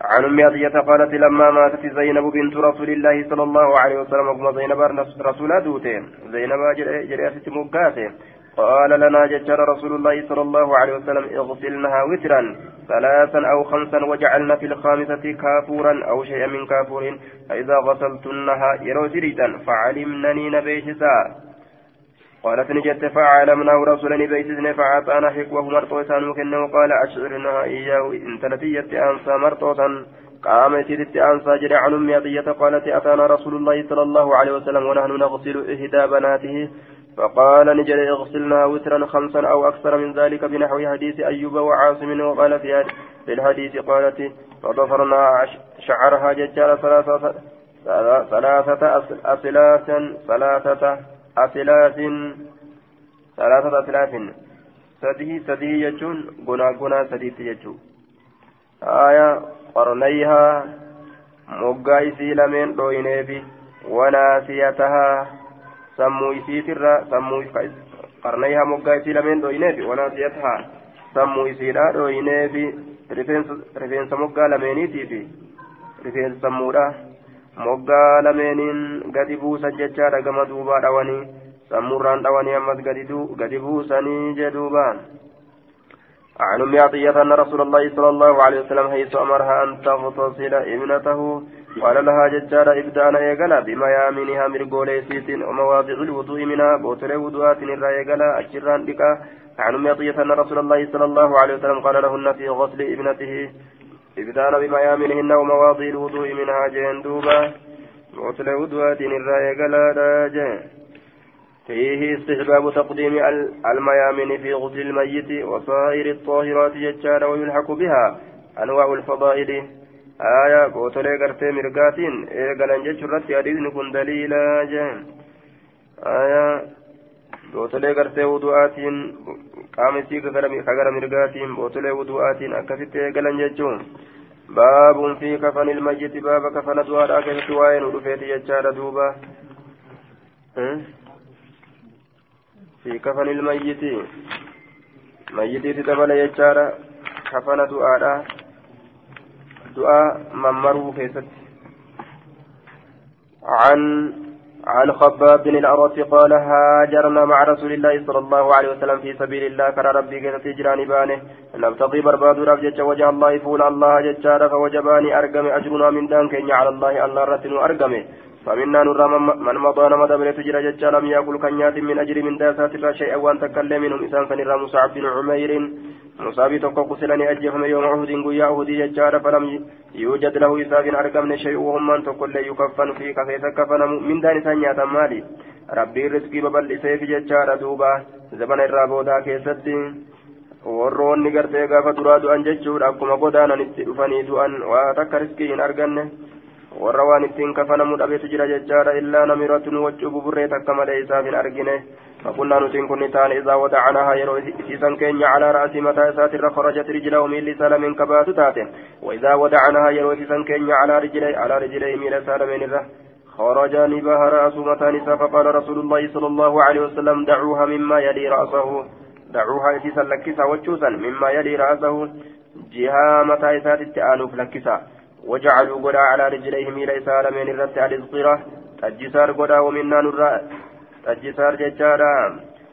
عن أم عطية قالت لما ماتت زينب بنت رسول الله صلى الله عليه وسلم وقم زينب رسول دوتين زينب جريت مقاتين قال لنا ججر رسول الله صلى الله عليه وسلم اغسلنها وترا ثلاثا أو خمسا وجعلنا في الخامسة كافورا أو شيئا من كافور فإذا غسلتنها يروزريتا فعلمنني نبيشسا قالت نجت فعلمناه رسولا بيتزن فعطانا حكوه مرطوسا وكنه قال أشعرنا إياه إن تلتيت أنسى مرطوسا قامت ست أنسى جري عن أم عطية قالت أتانا رسول الله صلى الله عليه وسلم ونحن نغسل إحدى بناته. فقال نجري اغسلنا وترا خمسا أو أكثر من ذلك بنحو حديث أيوب وعاصم وقال في الحديث قالت فضفرنا شعرها ججال ثلاثة ثلاثة أسلاس ثلاثة أسلاف ثلاثة أسلاف سديه سديه يجون غنا غنا سديه يجون آية قرنيها isii lameen dhooyineefi wanaasiyatahaa sammuu isiitirra sammuu qarnayhaa moggaa isii lameen dhooyineefi wanaasiyatahaa sammuu isiidha dhooyineefi rifeensa moggaa lameeniitiifi rifeensa sammuudha moggaa lameeniin gadi buusan jechaadha gama duubaa dhawanii sammuurraan dhawanii ammas gadi buusanii jedhuubaan عن أم عطية أن رسول الله صلى الله عليه وسلم حيث أمرها أن تغتسل ابنته قال لها ججار ابدأنا يقلا بميامنها من قوليسيت ومواضع الوضوء منها بوتل وضوءات الرا يقلا أجران بك عن أم عطية أن رسول الله صلى الله عليه وسلم قال لهن في غسل ابنته ابدأنا بميامنهن ومواضع الوضوء منها جين دوبا. غسل وضوءات الراية قال جين فيه استحباب تقديم الميامن في غسل الميت وصائر الطاهرات ججار ويلحق بها أنواع الفضائل. آية قوتلي قرتي مرقاتين. إيقلن ججرت يدين كن دليلا جين آية قوتلي قرتي وضوءاتين qaamesii kagara mirgaatiin bootolee wudu'aatiin akkasitti eegalan jechuun baabuun fi kafan ilmayyiti baaba kafana du'aadhaa keessatti waa'ee nu dhufeeti jechaadha duuba fi kafan ilmayyiti mayyitiiti dabala jechaadha kafana du'aadhaa du'aa mammaruu keessatti عن عن خباب بن الأرط قال هاجرنا مع رسول الله صلى الله عليه وسلم في سبيل الله. كان ربي كيف تجراني بانه نبتغي برباد رب وجه الله فول الله ججار فوجباني أرقم أجرنا من دان كين على الله الله رتن أرقم فمنا نرى من مضى نمد بلت جرى ججا لم كنيات من أجر من داسات شيئا وأن تكلم منهم إنسان فنرى مصعب بن عمير مصاب tokko kusilani ajjeefame yooma uhudin guyyaa uhudii jechaadha falam yuujad lahu isaaf hin argamne shay'u hummaan tokkollee yukaffanu fi kafeessa kafanamu mindaan isaan nyaatan maali rabbiin riskii babal'iseefi jechaadha duuba zabana irraa boodaa keessatti warroonni gartee gaafa duraa du'an jechuudha akkuma godaanan itti dhufanii waa takka riskii hin arganne warra waan ittiin kafanamu dhabeetu jira jechaadha. Illaa namiratun waccuu buburree takka malee isaaf hin argine. فقلنا نتين كن تان إذا ودعناها يرو إسيسا كينيا على رأس متى ساتر خرجت رجله من لسال من كبات تاتي وإذا ودعناها يرو إسيسا كينيا على رجلي على رجلي من لسال من الره خرج نبه رأس متى نسا فقال رسول الله صلى الله عليه وسلم دعوها مما يلي رأسه دعوها إسيسا لكسا وجوسا مما يلي رأسه جهة متى ساتت آنوف لكسا وجعلوا قدا على رجليه ميل إسال من الرت الإصطرة تجسار قدا ومنا نرى تجسار ججارا.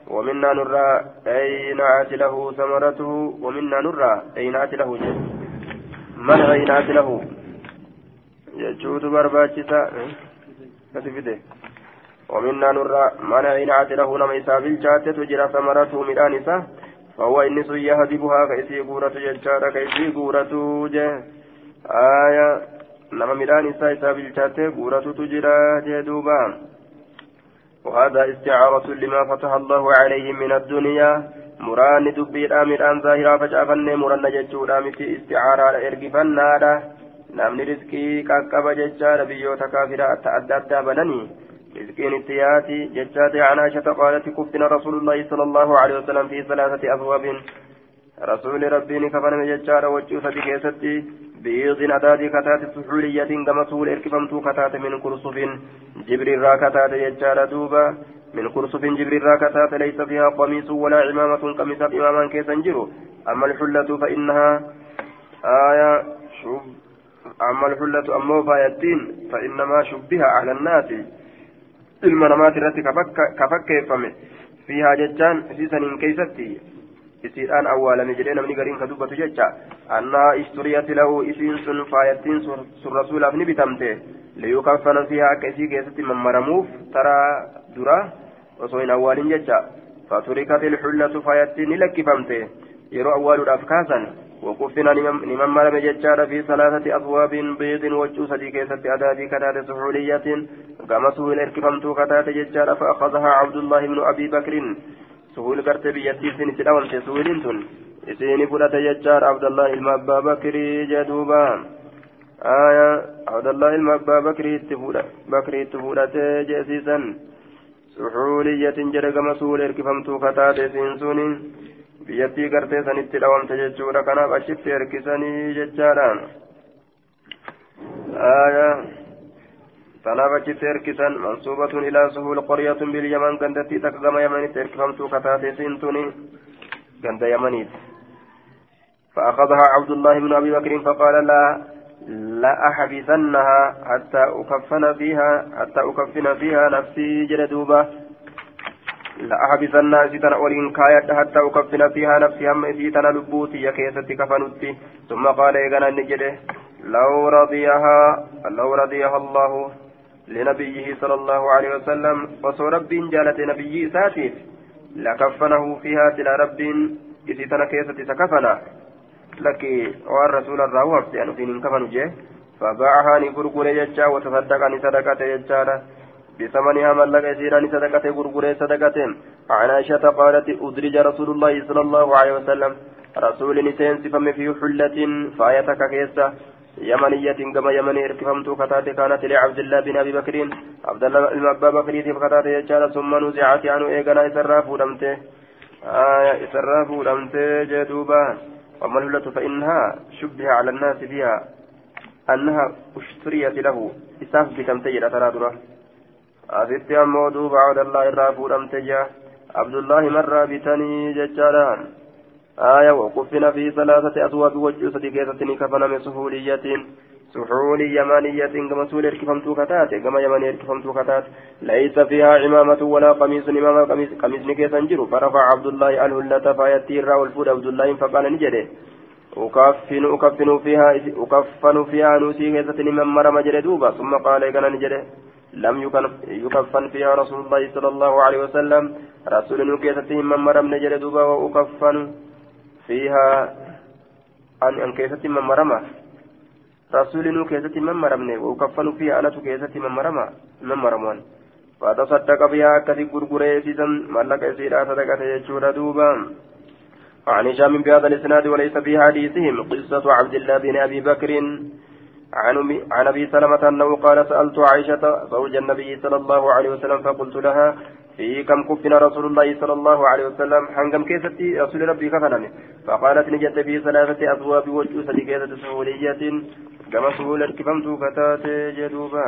ومنا نرى أي نعت له ثمرته؟ ومنا نرى أي نعت له من أي نعت له؟ يجود برباچسا كتفده ومنا نرى من أي نعت له؟ نما إساب الجاتة تجرى ثمرته ميلانسا فهو إنس يهدبها كيسي قورة ججارا كيسي قورة جه آية نما ميلان إسا إسا بالشاتي قورة تجرى جدوبا وهذا استعارة لما فتح الله عليه من الدنيا مران دبي الآمران ظاهرا فجأفن مران ججودا متي استعارة إرقفنا namni riskii qaqqaba jechaadha biyyoota kaafiraa adda addaa bananii رزقين التياتي ججات عن عائشة قالت كفنا رسول الله صلى الله عليه وسلم في ثلاثة أبواب رسول ربي كفن ججار وجوه بكيستي بيض أدادي كتات سحولية كما سهول إركفمتو كتات من كرسف جبريل را كتات يجار دوبا من كرسف جبريل را كتات ليس فيها قميص ولا عمامة قميصات إماما كيسا جرو. أما الحلة فإنها آية شب أما الحلة أما فايتين فإنما شبه على الناس. المنامات التي كفك فيها ججان سيسن كيستي. Isiidhaan awwaalame jedhee namni gariin ka dubbatu jecha annaa ishturiyati lahu isiin sun faayattiin sun rasuulaaf ni bitamte liyukaffana fiihaa akka isii keessatti mammaramuuf taraa dura osoo hin awwaalin jecha faturikat ilxullatu faayattiin ni lakkifamte yeroo awwaaluudhaaf kaasan وقفنا لمن مرم ججار في ثلاثة أبواب بيض وجو سدي كيست أدابي كتات سحولية كما سهل الكفمت كتات ججار فأخذها عبد الله بن أبي بكر سهول قرت بيتي سن تداول سهولين تن إسيني فلت يجار عبد الله إلما أبا بكري جدوبا. آية عبد الله إلما أبا بكري تفولة بكري تفولة جيسيسا سحولية جرق مسؤول إركفمتو كتات سنسوني biyyattii gartee sanitti dhawamte jechuudha kanaaf achitti erkisanii jechaadhaan erkisan mansuubatun ilaa suhuul qoryatun bil yaman gandattii takka gama yamanitti erkifamtuu kataate siintuni ganda yamaniiti فأخذها عبد الله بن أبي بكر فقال لا لا أحبسنها حتى أكفن فيها حتى أكفن فيها نفسي جلدوبة لا أحبسنها سيتنا ولين كايت حتى أكفن فيها نفسي هم سيتنا لبوتي يكيستي كفنتي ثم قال إيغانا نجده لو رضيها لو رضيها الله. لنبيه صلى الله عليه وسلم وصو رب جالت نبي ساتيف لكفنه فيها تلا رب إذا تنكيست تكفنا لك والرسول الراوح يعني في كفن جه فباعها نقرقر يجا وتصدق عن صدقة يجارة بثمنها ملك يسير عن صدقة قرقر صدقة. عن عائشة قالت أدرج رسول الله صلى الله عليه وسلم. رسول نسين سفم في حلة فآيتك كيسة. يمنية كما يمني ارتفمت كتات كانت لعبد الله بن أبي بكر عبد الله بن أبي بكر كتات يجال ثم نزعت عنه ايغنا إسراف ودمته. آية إسراف ودمته جدوبا. الهلة فإنها شبه على الناس بها أنها أشتريت له. اساف بتمتي ترى أفت أمو دوب عبد الله الراف ودمته عبد الله مر بتني ججالان آية وقفنا في ثلاثة أثواب وجه صديقة كفنا من سهولية سحول يمانية كما سهول إركفمتو كتات كما يماني إركفمتو كتات. ليس فيها عمامة ولا قميص إمامة قميص قميص نكيس انجر فرفع عبد الله الهلة فيتير والفود عبد الله فقال نجري أكفن أكفن فيها أكفن فيها نوسي كيسة من مرم جري دوبا. ثم قال كان نجري لم يكفن فيها رسول الله صلى الله عليه وسلم. رسول كيستهم من مرم نجل دوبا وأكفن فيها أن أن كيستهم من مرمى. رسول كيستهم من مرمني وأكفن فيها أنا كيستهم من مرمى من مرمون. فتصدق بها كثي غرغري سيزن ملك سيدا صدقة يجور دوبا. عن هشام بهذا الإسناد وليس في حديثهم قصة عبد الله بن أبي بكر. عن عن أبي سلمة أنه قال سألت عائشة زوج النبي صلى الله عليه وسلم فقلت لها في كم كفنا رسول الله صلى الله عليه وسلم؟ حنكم كيستي رسول ربي كفنني فقالت نجت في ثلاثة أبواب وجوسة كيسة سهولية. كما سهولة كفمت كتات جدوبا.